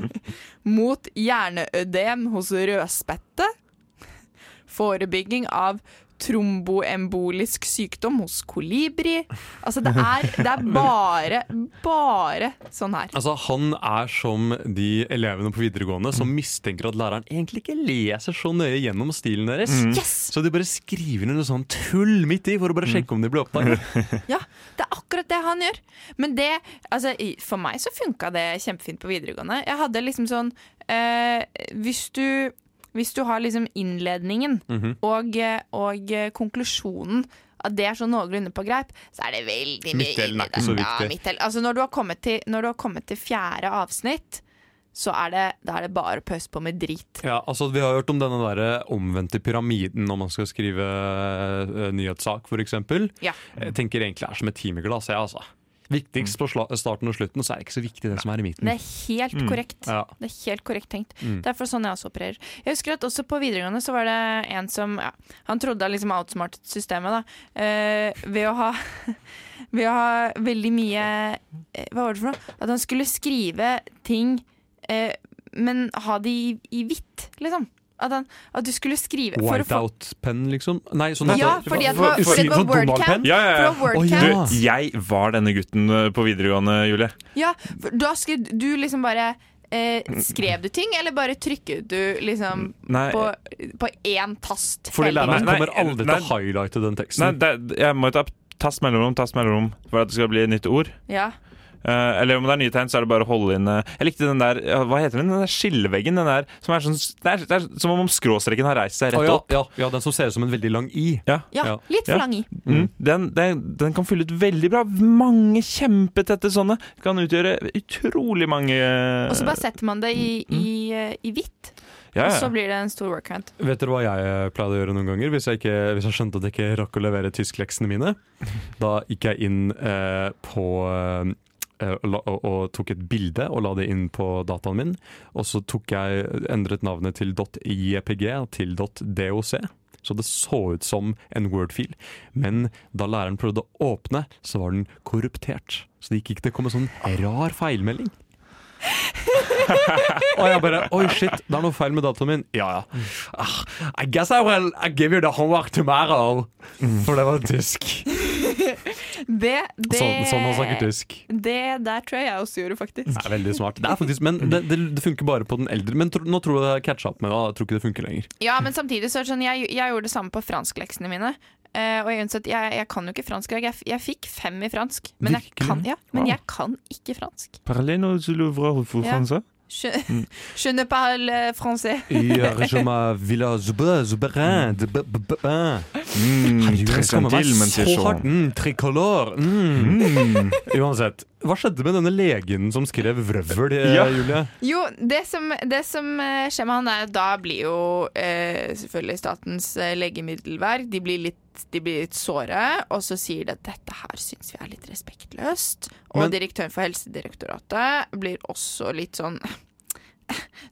Mot hjerneødem hos rødspette. Forebygging av tromboembolisk sykdom hos kolibri. Altså, det er, det er bare, bare sånn her. Altså, Han er som de elevene på videregående som mistenker at læreren egentlig ikke leser så nøye gjennom stilen deres. Mm. Yes! Så de bare skriver ned noe sånn tull midt i for å bare sjekke om de blir oppdaget. Ja, det er akkurat det han gjør. Men det, altså, for meg så funka det kjempefint på videregående. Jeg hadde liksom sånn eh, Hvis du hvis du har liksom innledningen og, eh, og eh, konklusjonen at det er sånn noenlunde på greip, så er det veldig mye Midtdelen er ikke så viktig. Ja, altså når, du til, når du har kommet til fjerde avsnitt, så er det, da er det bare å pøse på med drit. Ja, altså Vi har hørt om denne der omvendte pyramiden når man skal skrive uh, nyhetssak, f.eks. Ja. Jeg tenker egentlig det er som et timeglass. Jeg, altså. Viktigst på starten og slutten, så er det ikke så viktig det som er i midten. Det er helt Mm. korrekt. Ja. Det er helt korrekt tenkt. Mm. Derfor sånn jeg også opererer. Jeg husker at også på videregående så var det en som ja, Han trodde han liksom outsmartet systemet da, eh, ved å ha Ved å ha veldig mye eh, Hva var det for noe? At han skulle skrive ting, eh, men ha det i, i hvitt, liksom. At, han, at du skulle skrive Whiteout-penn, liksom? Nei, sånn Ja, at- fordi at det var- for- det var Wordcamp. wordcam. Donald-penn? Ja, ja, ja. å wordcam. Du, jeg var denne gutten eh, på videregående, Julie. Ja, for da skrev du liksom bare eh, Skrev du ting, eller bare trykket du liksom Nei. på, på én tast? Fordi læreren kommer aldri til å highlighte den Nei, teksten. det, jeg må jo ta tast mellomrom, tast mellomrom for at det skal bli et nytt ord. Ja. Eh, eller om det er nye tegn, så er det bare å holde inn eh, Jeg likte den der Hva heter den? Den der skilleveggen. Den der som er sånn Det er, det er som om skråstreken har reist seg rett ja, opp. ja, ja, den som ser ut som en veldig lang i. Ja, Ja, litt for lang i. Mm. Den, den, den kan fylle ut veldig bra. Mange kjempetette sånne. Kan utgjøre utrolig mange Og så bare setter man det i, i, eh, i hvitt, Ja, og så blir det en stor workhunt. Vet dere hva jeg pleide å gjøre noen ganger hvis jeg, ikke, hvis jeg skjønte at jeg ikke rakk å levere tyskleksene mine? Da gikk jeg inn eh, på eh, og, og, tok et bilde og la det inn på dataen min. Og så tok jeg endret navnet til .jpg til .doc. Så det så ut som en Word-fil. Men da læreren prøvde å åpne, så var den korruptert. Så det gikk ikke til å komme sånn rar feilmelding. Og jeg bare Oi, shit, det er noe feil med dataen min. Ja, ja. Ah, I guess I will I give you the homework tomorrow. For det var tysk. Det, det, Sånn, sånn han snakker tysk. det der tror jeg jeg også gjorde, faktisk. Det er veldig smart. Det er faktisk, Men det, det, det funker bare på den eldre. Men tro, nå tror jeg det har catcha opp med det. Jeg tror ikke det funker lenger. Ja, men samtidig så er det sånn, jeg, jeg gjorde det samme på franskleksene mine. Uh, og jeg, innså jeg, jeg kan jo ikke fransk. Jeg, jeg fikk fem i fransk, men, jeg kan, ja, men Wow. jeg kan ikke fransk. Parallel til Louvre for Ja. Je, ne parle français. Hier, je m'appelle Zubrin. Hmm, Zubrin. Très tranquille, monsieur Chou. Tricolore. Et on zette. Hva skjedde med denne legen som skrev vrøvl, eh, Ja. Julie? Jo, det som, det som eh, skjer med han er at da blir jo eh, selvfølgelig Statens eh, legemiddelverk De blir litt de blir litt såre, og så sier de at dette her syns vi er litt respektløst. Og Men- direktøren for Helsedirektoratet blir også litt sånn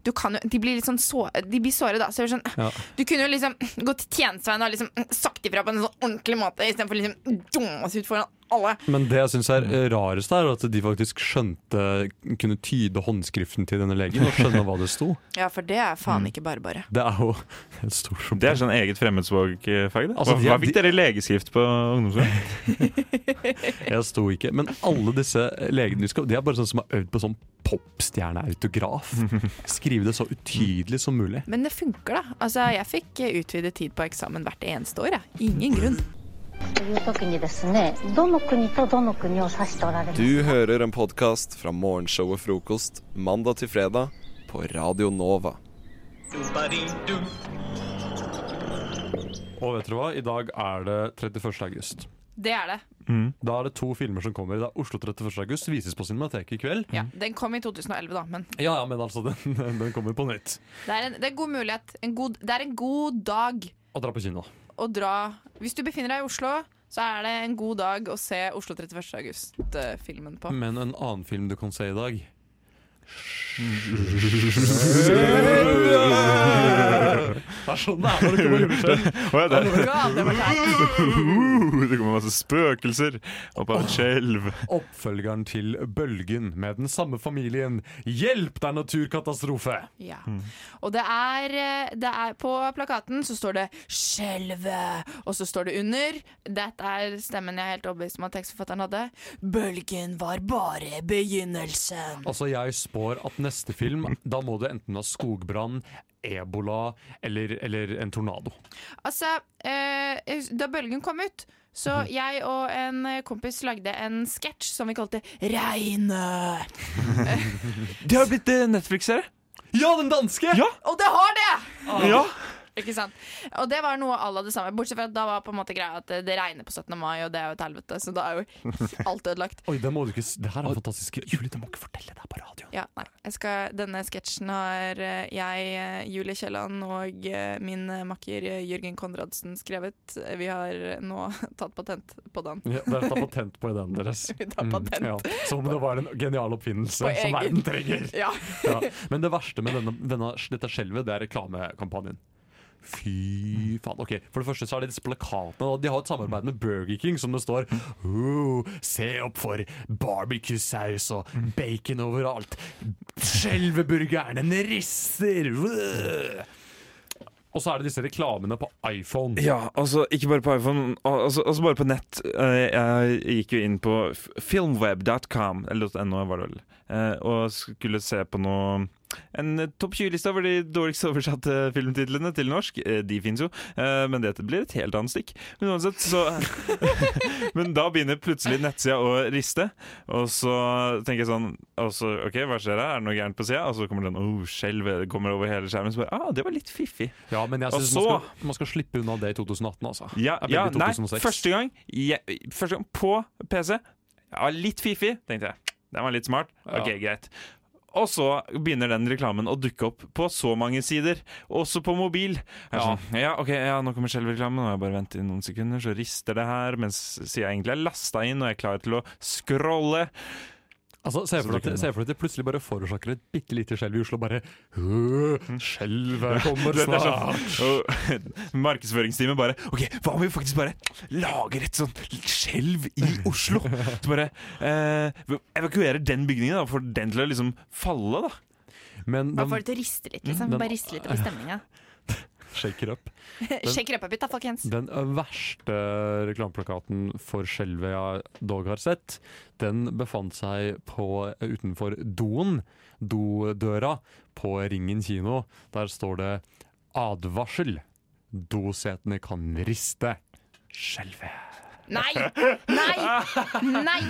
du kan jo, De blir litt sånn så, De blir såre, da. Så sånn, Ja. Du kunne jo liksom gått til tjenesteveien og liksom sagt ifra på en sånn ordentlig måte, istedenfor liksom dumme oss ut foran alle. Men det jeg syns er eh, rarest, er at de faktisk skjønte Kunne tyde håndskriften til denne legen og skjønne hva det sto. Ja, for det er faen Mm. ikke bare bare. Det er jo et stort problem. Det er sånn eget fremmedspråkfag. det. Altså, Hva, de hva fikk dere legeskrift på ungdomsskolen? Jeg sto ikke. Men alle disse legene de skal- De er bare sånn som har øvd på sånn popstjerneautograf. Skrive det så utydelig som mulig. Men det funker, da. Altså, jeg fikk eh, utvidet tid på eksamen hvert eneste år. ja. Ingen grunn. Du hører en podkast fra morgenshow og Frokost mandag til fredag på Radio Nova. Og vet dere hva? I dag er det 31. august. Det er det. Da er det to filmer som kommer. Er Oslo 31. august, vises på Cinemateket i kveld. Ja, Den kom i 2011, da, men Ja, ja, men altså, den, den kommer på nytt. det er en, det er en god mulighet. En god, det er en god dag å dra på kino. å dra Hvis du befinner deg i Oslo, så er det en god dag å se Oslo 31. august-filmen på. Men en annen film du kan se i dag Det er sånn det er når det kommer juleskjell. Det- Uh, det kommer masse spøkelser opp av et skjelv. Oppfølgeren til Bølgen med den samme familien. Hjelp, det er naturkatastrofe! Ja. Og det er, eh, det er På plakaten så står det 'Skjelvet', og så står det under Dette er stemmen jeg er helt overbevist om at tekstforfatteren hadde. 'Bølgen var bare begynnelsen'. Altså, jeg spår at neste film, da må det enten ha skogbrann, ebola eller, eller en tornado. Altså, eh, da bølgen kom ut, så Mhm. jeg og en kompis lagde en sketsj som vi kalte 'Regnet'. Det har blitt eh, Netflix-serie. Ja, den danske! Ja! Og det har det! Ja. Ikke sant? Og det var noe à la det samme. Bortsett fra at da var på en måte greia at det, regner på 17. mai, og det er jo et helvete, så da er jo alt ødelagt. Oi, det må du ikke Det her er fantastisk. Julie, du må ikke fortelle det. Ja, nei. Jeg skal, denne sketsjen har eh, jeg, eh, Julie Kielland og eh, min makker Jørgen Konradsen skrevet. Vi har nå tatt patent på den. Ja, Dere tar patent på ideen deres. Vi tar patent. ja. Som om det var en genial oppfinnelse På som egen- verden trenger. Ja. Ja. Men det verste med denne, denne, dette skjelvet, det er reklamekampanjen. Fy faen. ok For det første så er det disse plakatene. De har et samarbeid med Burger King, som det står Se opp for barbecue-saus og bacon overalt. Skjelveburgeren, den rister! Og så er det disse reklamene på iPhone. Ja, altså ikke bare på iPhone, altså, altså bare på nett. Eh, Jeg gikk jo inn på filmweb.com, eller .no var det vel, eh, og skulle se på noe en eh, topp 20-liste over de dårligst oversatte filmtitlene til norsk. Eh, De fins jo, eh, men dette blir et helt annet stikk. Men uansett, så Men da begynner plutselig nettsida å riste, og så tenker jeg sånn så, OK, hva skjer her? Er det noe gærent på sida? Og så kommer det en oh, skjelv kommer over hele skjermen. Så bare, ah, det var litt fiffig. Ja, men jeg syns så- man, man skal slippe unna det i 2018, altså. Ja, ja nei, første gang, ja, første gang på PC. Ja, litt fiffig, tenkte jeg. Den var litt smart. Ok, Ja. greit. Og så begynner den reklamen å dukke opp på så mange sider, også på mobil. Ja. Sånn, ja, ok, ja, nå kommer skjelvreklamen, og jeg bare venter i noen sekunder, så rister det her, mens sida egentlig er lasta inn og jeg er klar til å scrolle. Altså, Se for deg at- den for det plutselig bare forårsaker et bitte lite skjelv i Oslo. Bare «Øh, Skjelvet kommer er snart. sånn, markedsføringsteamet bare OK, hva om vi faktisk bare lager et sånt skjelv i Oslo? Så bare eh, evakuerer den bygningen, da, for den til å liksom falle, da. Men Bare får det til å riste litt, liksom. den- Bare riste litt opp i stemninga. Shaker up. Shake it up bit da, folkens. Den verste reklameplakaten for skjelvet jeg dog har sett, den befant seg på, utenfor doen, dodøra, på Ringen kino. Der står det 'advarsel'. Dosetene kan riste. Skjelvet. Nei! Nei! Nei!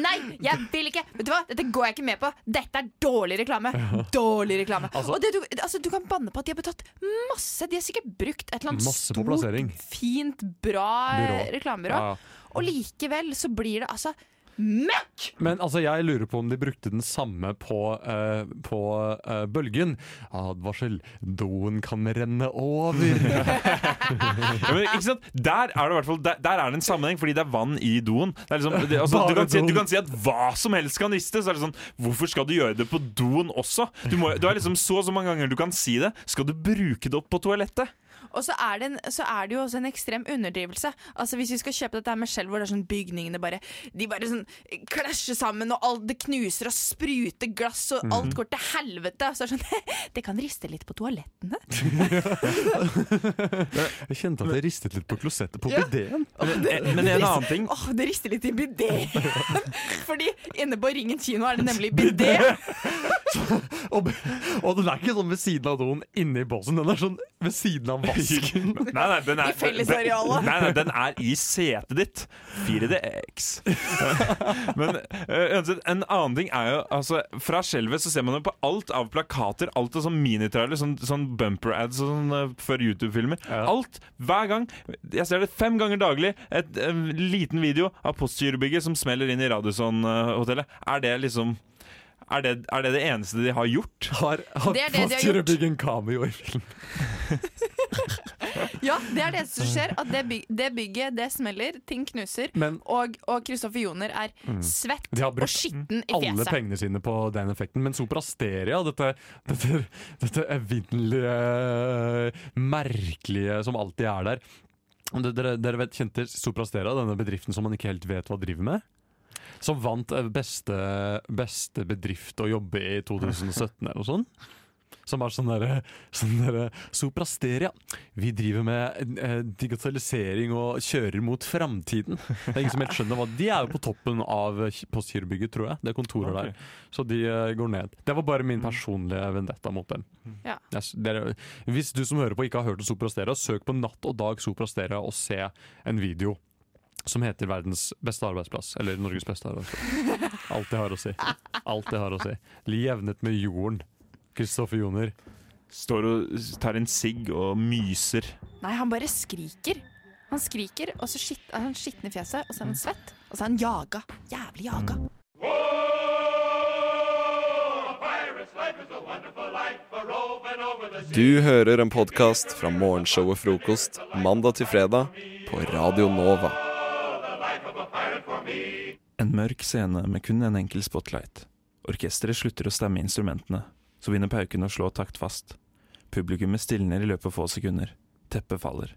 Nei! Jeg vil ikke! Vet du hva? Dette går jeg ikke med på. Dette er dårlig reklame. Dårlig reklame. Altså- og det, du, altså, du kan banne på at de har betalt masse. De har sikkert brukt et eller annet stort, fint, bra reklamebyrå. Ja. Og likevel så blir det altså møkk! Men altså, jeg lurer på om de brukte den samme på, uh, på uh, bølgen. Advarsel, doen kan renne over. Ja, men, ikke sant? Der er det i hvert fall Der, der er det en sammenheng, fordi det er vann i doen. Det er liksom, det, altså, du, kan si, du kan si at hva som helst kan riste. Så er det sånn, Hvorfor skal du gjøre det på doen også? Du, må, du har liksom så og så mange ganger du kan si det. Skal du bruke det opp på toalettet? Og så er, det en, så er det jo også en ekstrem underdrivelse. Altså Hvis vi skal kjøpe dette her med skjelv, hvor det er sånn bygningene bare De bare sånn klasjer sammen, og alt det knuser og spruter glass, og alt Mhm. går til helvete. Så er det sånn Det kan riste litt på toalettene. Jeg kjente at det ristet litt på klosettet på Ja. bideen. Men, men en annen ting Åh, det rister litt i bideen! Fordi inne på Ringen kino er det nemlig bidé. Og, og den er ikke sånn ved siden av doen inni båsen, den er sånn ved siden av vasken. Nei, nei, den er, I fellesarealet. Nei, nei, den er i setet ditt. 4DX. Men øh, uansett, en annen ting er jo altså, Fra skjelvet så ser man jo på alt av plakater, alt av sånn minitrailer, sånn, sånn bumper ads og sånn uh, før YouTube-filmer. Alt. Hver gang. Jeg ser det fem ganger daglig. Et, en liten video av Postgirobygget som smeller inn i Radisson-hotellet. Er det liksom er det, er det det eneste de har gjort? Har, har Det er det de har gjort. en cameo i film? Ja, det er det som skjer. At det, byg det bygget, det smeller, ting knuser. Men- og og Kristoffer Joner er Mm. svett De har brukt alle pengene sine på den effekten. Men Soprasteria, dette, dette, dette evinnelige, merkelige som alltid er der Dere, dere vet, kjente Soprasteria, denne bedriften som man ikke helt vet hva driver med? Som vant eh, beste, beste bedrift å jobbe i 2017 eller noe sånt. Som er sånn derre sånn der, Soprasteria. Vi driver med eh, digitalisering og kjører mot framtiden. Det er ingen som helt skjønner hva De er jo på toppen av Postgirobygget, tror jeg. Det er kontorer okay. der. Så de eh, går ned. Det var bare min personlige vendetta mot dem. Ja. Jeg hvis du som hører på ikke har hørt om Soprasteria, søk på Natt og dag Soprasteria og se en video. Som heter 'Verdens beste arbeidsplass', eller 'Norges beste arbeidsplass'. Alt jeg har å si. Alt jeg har å si. Jevnet med jorden. Kristoffer Joner. Står og tar en sigg og myser. Nei, han bare skriker. Han skriker, og så skitt, er han skitten i fjeset, og så er han svett, og så er han jaga. Jævlig jaga. Du hører en podkast fra morgenshow og Frokost mandag til fredag på Radio Nova. En mørk scene med kun en enkel spotlight. Orkesteret slutter å stemme instrumentene. Så begynner paukene å slå taktfast. Publikummet stilner i løpet av få sekunder. Teppet faller.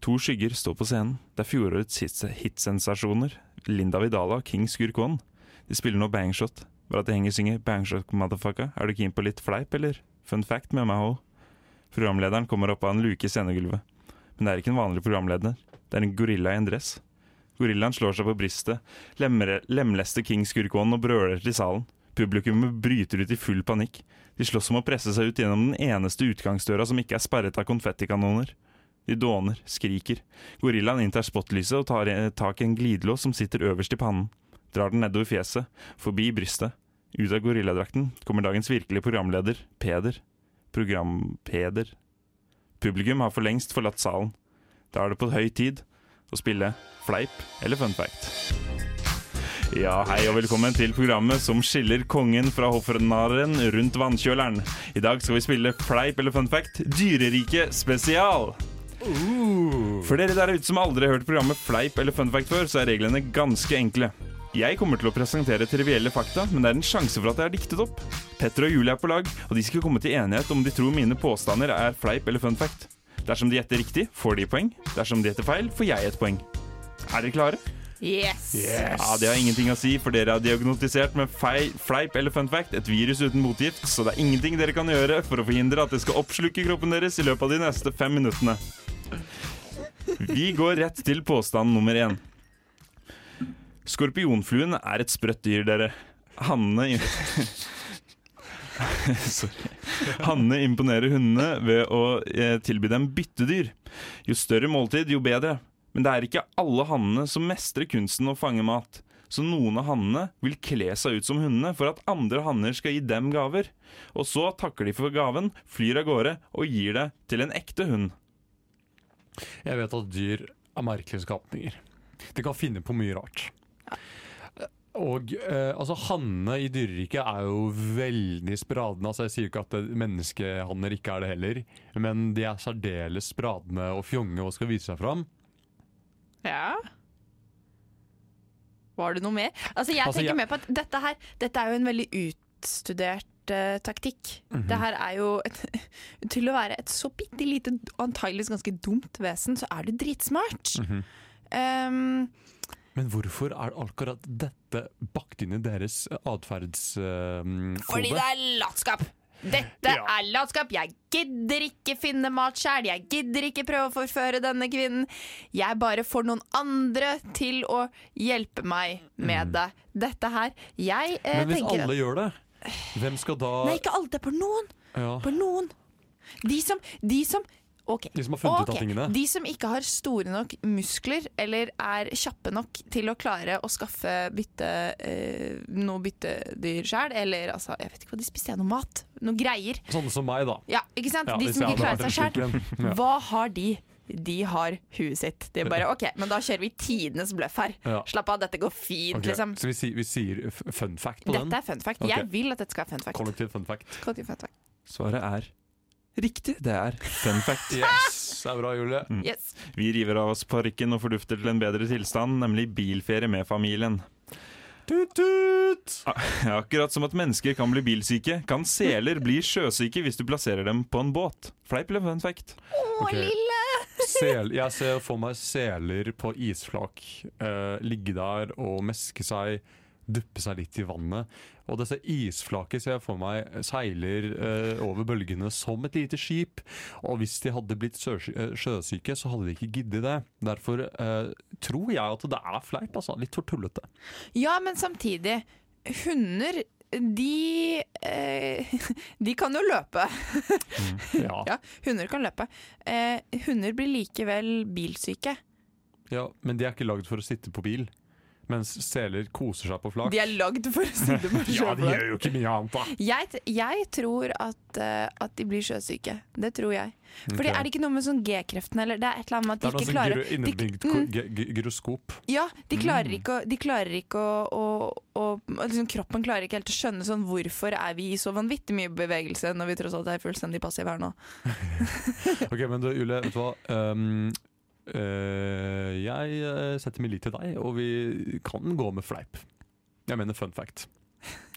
To skygger står på scenen. Det er fjorårets hitsensasjoner. Linda Vidala og King Skurkon. De spiller nå Bangshot. Bare at de henger og synger Bangshot motherfucker'. Er du keen på litt fleip, eller? Fun fact med meg òg. Programlederen kommer opp av en luke i scenegulvet. Men det er ikke en vanlig programleder. Det er en gorilla i en dress. Gorillaen slår seg på brystet, lemre- lemlester King Skurkon og brøler til salen. Publikummet bryter ut i full panikk. De slåss om å presse seg ut gjennom den eneste utgangsdøra som ikke er sperret av konfettikanoner. De dåner, skriker. Gorillaen inntar spotlyset og tar tak i en glidelås som sitter øverst i pannen. Drar den nedover fjeset, forbi brystet. Ut av gorilladrakten kommer dagens virkelige programleder, Peder. Program-Peder. Publikum har for lengst forlatt salen. Da er det på høy tid å spille fleip eller fun fact. Ja, hei og velkommen til programmet som skiller kongen fra hoffnarren rundt vannkjøleren. I dag skal vi spille fleip eller fun fact, dyreriket spesial. For dere der ute som aldri har hørt programmet Fleip eller fun fact før, så er reglene ganske enkle. Jeg kommer til å presentere trivielle fakta, men det er en sjanse for at jeg har diktet opp. Petter og Julie er på lag, og de skal komme til enighet om de tror mine påstander er fleip eller fun fact. Dersom de gjetter riktig, får de poeng. Dersom de gjetter feil, får jeg et poeng. Er dere klare? Yes! Ja, Det har ingenting å si, for dere har diagnotisert med fei, fleip eller fun fact et virus uten motgift, så det er ingenting dere kan gjøre for å forhindre at det skal oppslukke kroppen deres i løpet av de neste fem minuttene. Vi går rett til påstand nummer én. Skorpionfluen er et sprøtt dyr, dere. Hanne Sorry. Hanne imponerer hundene ved å eh, tilby dem byttedyr. Jo større måltid, jo bedre. Men det er ikke alle hannene som mestrer kunsten å fange mat. Så noen av hannene vil kle seg ut som hundene for at andre hanner skal gi dem gaver. Og så takker de for gaven, flyr av gårde og gir det til en ekte hund. Jeg vet at dyr er merkelige skapninger. De kan finne på mye rart. Og eh, altså Hanne i dyreriket er jo veldig spradende. Altså Jeg sier ikke at menneskehanner ikke er det heller, men de er særdeles spradende og fjonge og skal vise seg fram. Ja. Var det noe mer? Altså, jeg Altså, tenker jeg- mer på at dette her Dette er jo en veldig utstudert uh, taktikk. Mhm. Det her er jo et, Til å være et så bitte lite, antakeligvis ganske dumt vesen, så er du dritsmart. Mhm. Um, Men hvorfor er akkurat dette bakt inn i deres atferdskode? fordi det er latskap! Dette er latskap! Jeg gidder ikke finne mat sjæl, jeg gidder ikke prøve å forføre denne kvinnen. Jeg bare får noen andre til å hjelpe meg med det. Dette her Jeg eh, Mm. Men hvis tenker alle at gjør det, hvem skal da Nei, ikke alle. Det er på noen. ja. På noen. De som, de som Ok. De som har funnet ut av tingene. De som ikke har store nok muskler, eller er kjappe nok til å klare å skaffe bytte, eh, noe byttedyr sjøl, eller altså, jeg vet ikke hva de spiste, noe mat, noe greier. Sånne som meg, da. Ja, ikke sant? Ja, de som ikke klarer seg sjøl. Hva har de? De har huet sitt. De bare OK, men da kjører vi tidenes bløff her. Ja. Slapp av, dette går fint, okay. liksom. Så vi sier, vi sier fun fact på den? Dette er fun fact. Okay. Jeg vil at dette skal være fun fact. Kollektiv fun fact. Kollektiv fun fact. Svaret er Riktig, det er fun fact. Yes, det er bra, Julie. Mm. Yes. Vi river av oss parykken og fordufter til en bedre tilstand, nemlig bilferie med familien. Tut-tut! Akkurat som at mennesker kan bli bilsyke, kan seler bli sjøsyke hvis du plasserer dem på en båt. Fleip eller fun fact? Ok. Sel, jeg ser for meg seler på isflak eh, ligge der og meske seg, duppe seg litt i vannet. Og disse isflaket ser jeg for meg seiler eh, over bølgene som et lite skip. Og hvis de hadde blitt eh, sjøsyke, så hadde de ikke giddet det. Derfor eh, tror jeg at det er fleip. Altså. Litt for tullete. Ja, men samtidig, hunder de, eh, de kan jo løpe. Ja. Ja, hunder kan løpe. Eh, hunder blir likevel bilsyke. ja, Men de er ikke lagd for å sitte på bil. Mens seler koser seg på flak. De er lagd for å sitte på ja, de gjør jo ikke mye annet, da. Jeg, jeg tror at, uh, at de blir sjøsyke. Det tror jeg. Fordi okay. Er det ikke noe med sånn G-kreften eller det er et eller annet med at Det de noe ikke sånn klarer Det er innebygd mm, ko- gy- gy- gyroskop. Ja, de klarer Mm. ikke, å, de klarer ikke å, å, å liksom Kroppen klarer ikke helt å skjønne sånn hvorfor er vi i så vanvittig mye bevegelse når vi tross alt er fullstendig passive her nå. Ok, men du, Julie, vet du hva? Um, eh, jeg eh, setter min lit til deg, og vi kan gå med fleip. Jeg mener fun fact.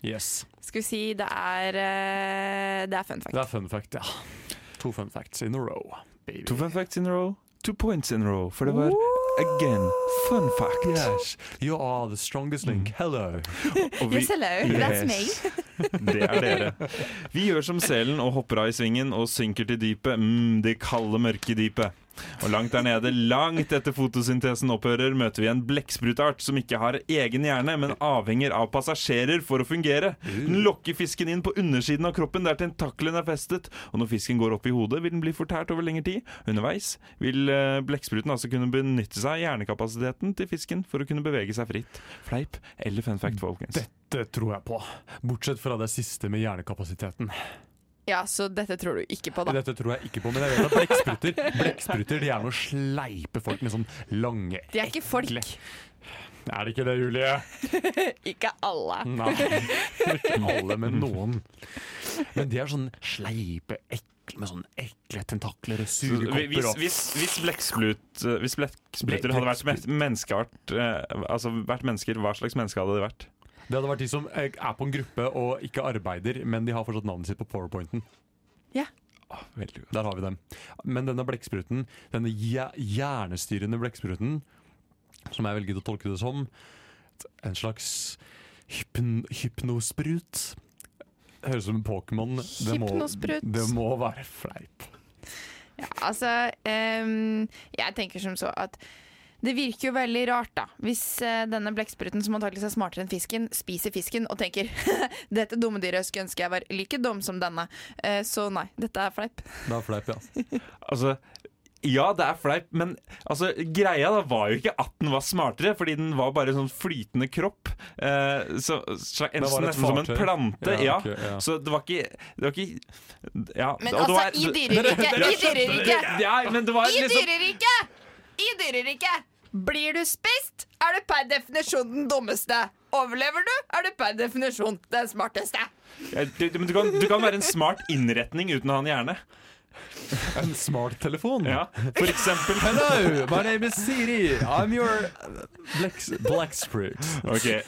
Yes. Skal vi si det er uh, Det er fun fact. Det er fun fact, ja. To fun facts in a row. Baby. To fun facts in a row, two points in a row. For det var again fun fact. Yes, you are the strongest link. Hello. Og vi- Yes, hello. That's me. Det er dere. Vi gjør som selen og hopper av i svingen og synker til dypet. Mm, det kalde, mørke dypet. Og langt der nede, langt etter fotosyntesen opphører, møter vi en blekkspruteart som ikke har egen hjerne, men avhenger av passasjerer for å fungere. Den lokker fisken inn på undersiden av kroppen der tentakelen er festet, og når fisken går opp i hodet, vil den bli fortært over lengre tid. Underveis vil eh, blekkspruten altså kunne benytte seg av hjernekapasiteten til fisken for å kunne bevege seg fritt. Fleip eller fun fact, folkens? Dette tror jeg på. Bortsett fra det siste med hjernekapasiteten. Ja, så dette tror du ikke på, da. Dette tror jeg ikke på, men jeg vet at blekkspruter Blekkspruter de er noe sleipe folk med sånn lange De er ikke folk. Er det ikke det, Julie? ikke alle. Nei, ikke alle, men noen. Men de er sånn sleipe, ekle, med sånn ekle tentakler og sure kopper. Hvis, hvis eh, Hvis blekkspruter hadde vært menneskeart eh, Altså vært mennesker, hva slags menneske hadde de vært? Det hadde vært de som eh, er på en gruppe og ikke arbeider, men de har fortsatt navnet sitt på powerpointen. Ja. Der har vi dem. Men denne blekkspruten, denne hjernestyrende blekkspruten, som jeg velger å tolke det som, en slags hypn hypnosprut. Høres ut som en Pokémon. Det Det må være fleip. Ja, altså um, Jeg tenker som så at det virker jo veldig rart, da. Hvis eh, denne blekkspruten, som antakeligvis er smartere enn fisken, spiser fisken og tenker dette dumme dyret skulle ønske jeg var like dum som denne. Eh, så nei, dette er fleip. Det er fleip, ja. Altså ja, det er fleip, men altså, greia da var jo ikke at den var smartere, fordi den var bare en sånn flytende kropp. Eh, så, så, et nesten som en plante. Ja, Ja, Okay, ja. Så det var ikke, det var ikke ja, Men og altså, var- i dyreriket! I dyreriket! Ja, men det var I liksom dyreriket! Blir du spist, er du per definisjon den dummeste. Overlever du, er du per definisjon den smarteste. Ja, du, du, du kan, du kan være en smart innretning uten å ha en hjerne. En smarttelefon? Ja, for eksempel. Hello, my name is Siri. I'm your blacksprut. Okay.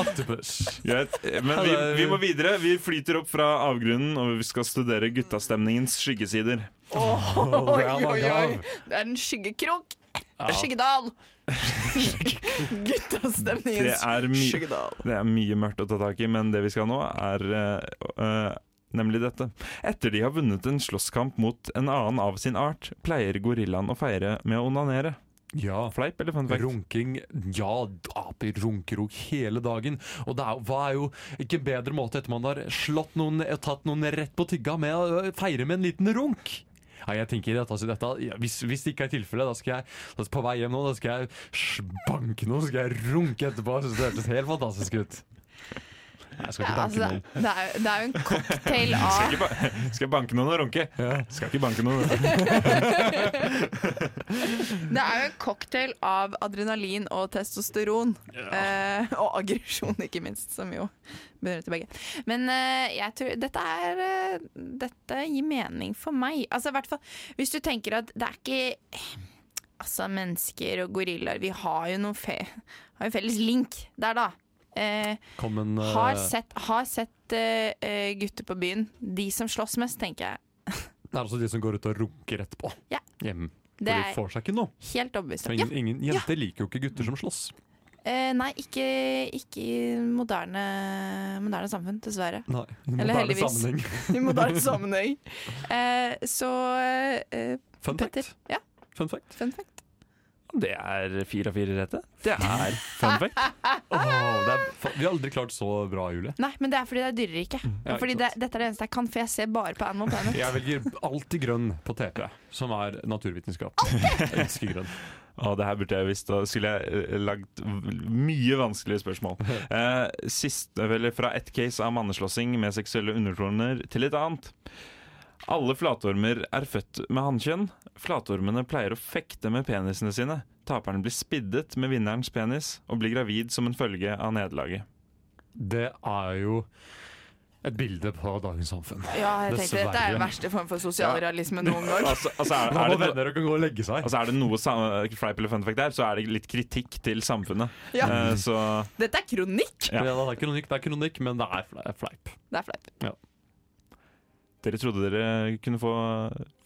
Octopus. Greit. Men vi, vi må videre. Vi flyter opp fra avgrunnen, og vi skal studere guttastemningens skyggesider. Oi, oi, oi. Det er en skyggekrok. Skyggedal. Det Guttastemningens skyggedal. det er mye mørkt å ta tak i, men det vi skal nå, er uh, eh, nemlig dette. Etter de har vunnet en slåsskamp mot en annen av sin art, pleier gorillaen å feire med å onanere. Ja. Fleip eller fun fact? Runking. Ja, aper runker jo hele dagen. Og det er, hva er jo ikke en bedre måte etter man har slått noen tatt noen rett på tygga med å feire med en liten runk? Ja, jeg tenker at altså, dette hvis, hvis det ikke er tilfellet, da skal jeg da, på vei hjem nå, da skal jeg banke noe, skal jeg runke etterpå. Jeg synes det hørtes helt fantastisk ut. Jeg skal ikke altså, banke altså, noen. det, er, jo- det er jo en cocktail Skal av ikke, ba skal jeg banke noen og runke? Skal ikke banke noen. Det er jo en cocktail av adrenalin og testosteron. Eh, og aggresjon, ikke minst, som jo begynner til begge. Men eh, jeg tror dette er eh, Dette gir mening for meg. Altså i hvert fall hvis du tenker at det er ikke Altså, mennesker og gorillaer, vi har jo noen fe har jo felles link der, da. Eh, Common, en eh, har sett, har sett eh, gutter på byen. De som slåss mest, tenker jeg. Det er altså de som går ut og runker etterpå. Ja. Hjemme. For Det de får seg ikke noe. Helt overbevist. For Ja. ingen, ingen jenter liker jo ikke gutter som slåss. Eh, nei, ikke, ikke i moderne, moderne samfunn, dessverre. Nei, i Eller moderne heldigvis. sammenheng. I moderne sammenheng. Eh, så eh, Fun fact. Ja, Fun fact. fun fact. Det er fire av fire rette. Det er fun fact. Oh, det er, vi har aldri klart så bra, Julie. Nei, men det er fordi det er dyreriket. Ja, ikke fordi det, dette er det eneste jeg kan, for jeg ser bare på Animal Planet. Jeg velger alltid grønn på TP, som er naturvitenskap. Jeg elsker grønn. Å, det her burde jeg visst. Da skulle jeg eh, lagd mye vanskelige spørsmål. Eh, sist, eller fra ett case av manneslåssing med seksuelle undertoner til et annet. Alle flatormer er født med hannkjønn. Flatormene pleier å fekte med penisene sine. Taperne blir spiddet med vinnerens penis og blir gravid som en følge av nederlaget. Det er jo et bilde på dagens samfunn. Ja, jeg tenkte Dette er den verste form for sosialrealisme noen gang. Altså, altså er, er, det venner og kan gå og legge seg. altså er det noe fleip eller fun fact der, så er det litt kritikk til samfunnet. Ja. Uh, så Dette er kronikk! Ja. Ja, det er kronikk, det er kronikk, men det er fleip. Det er fleip. Dere trodde dere kunne få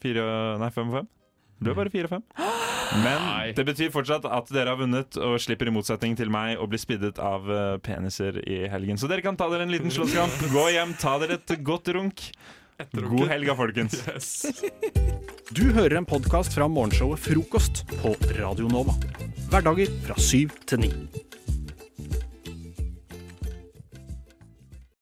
fire Nei, fem og fem? Det ble bare fire og fem. Men det betyr fortsatt at dere har vunnet og slipper i motsetning til meg å bli spiddet av eh, peniser i helgen. Så dere kan ta dere en liten slåsskamp. Gå hjem, ta dere et godt runk. God helg, folkens. folkens. Du hører en podkast fra morgenshowet Frokost på Radio Nova. Hverdager fra syv til ni.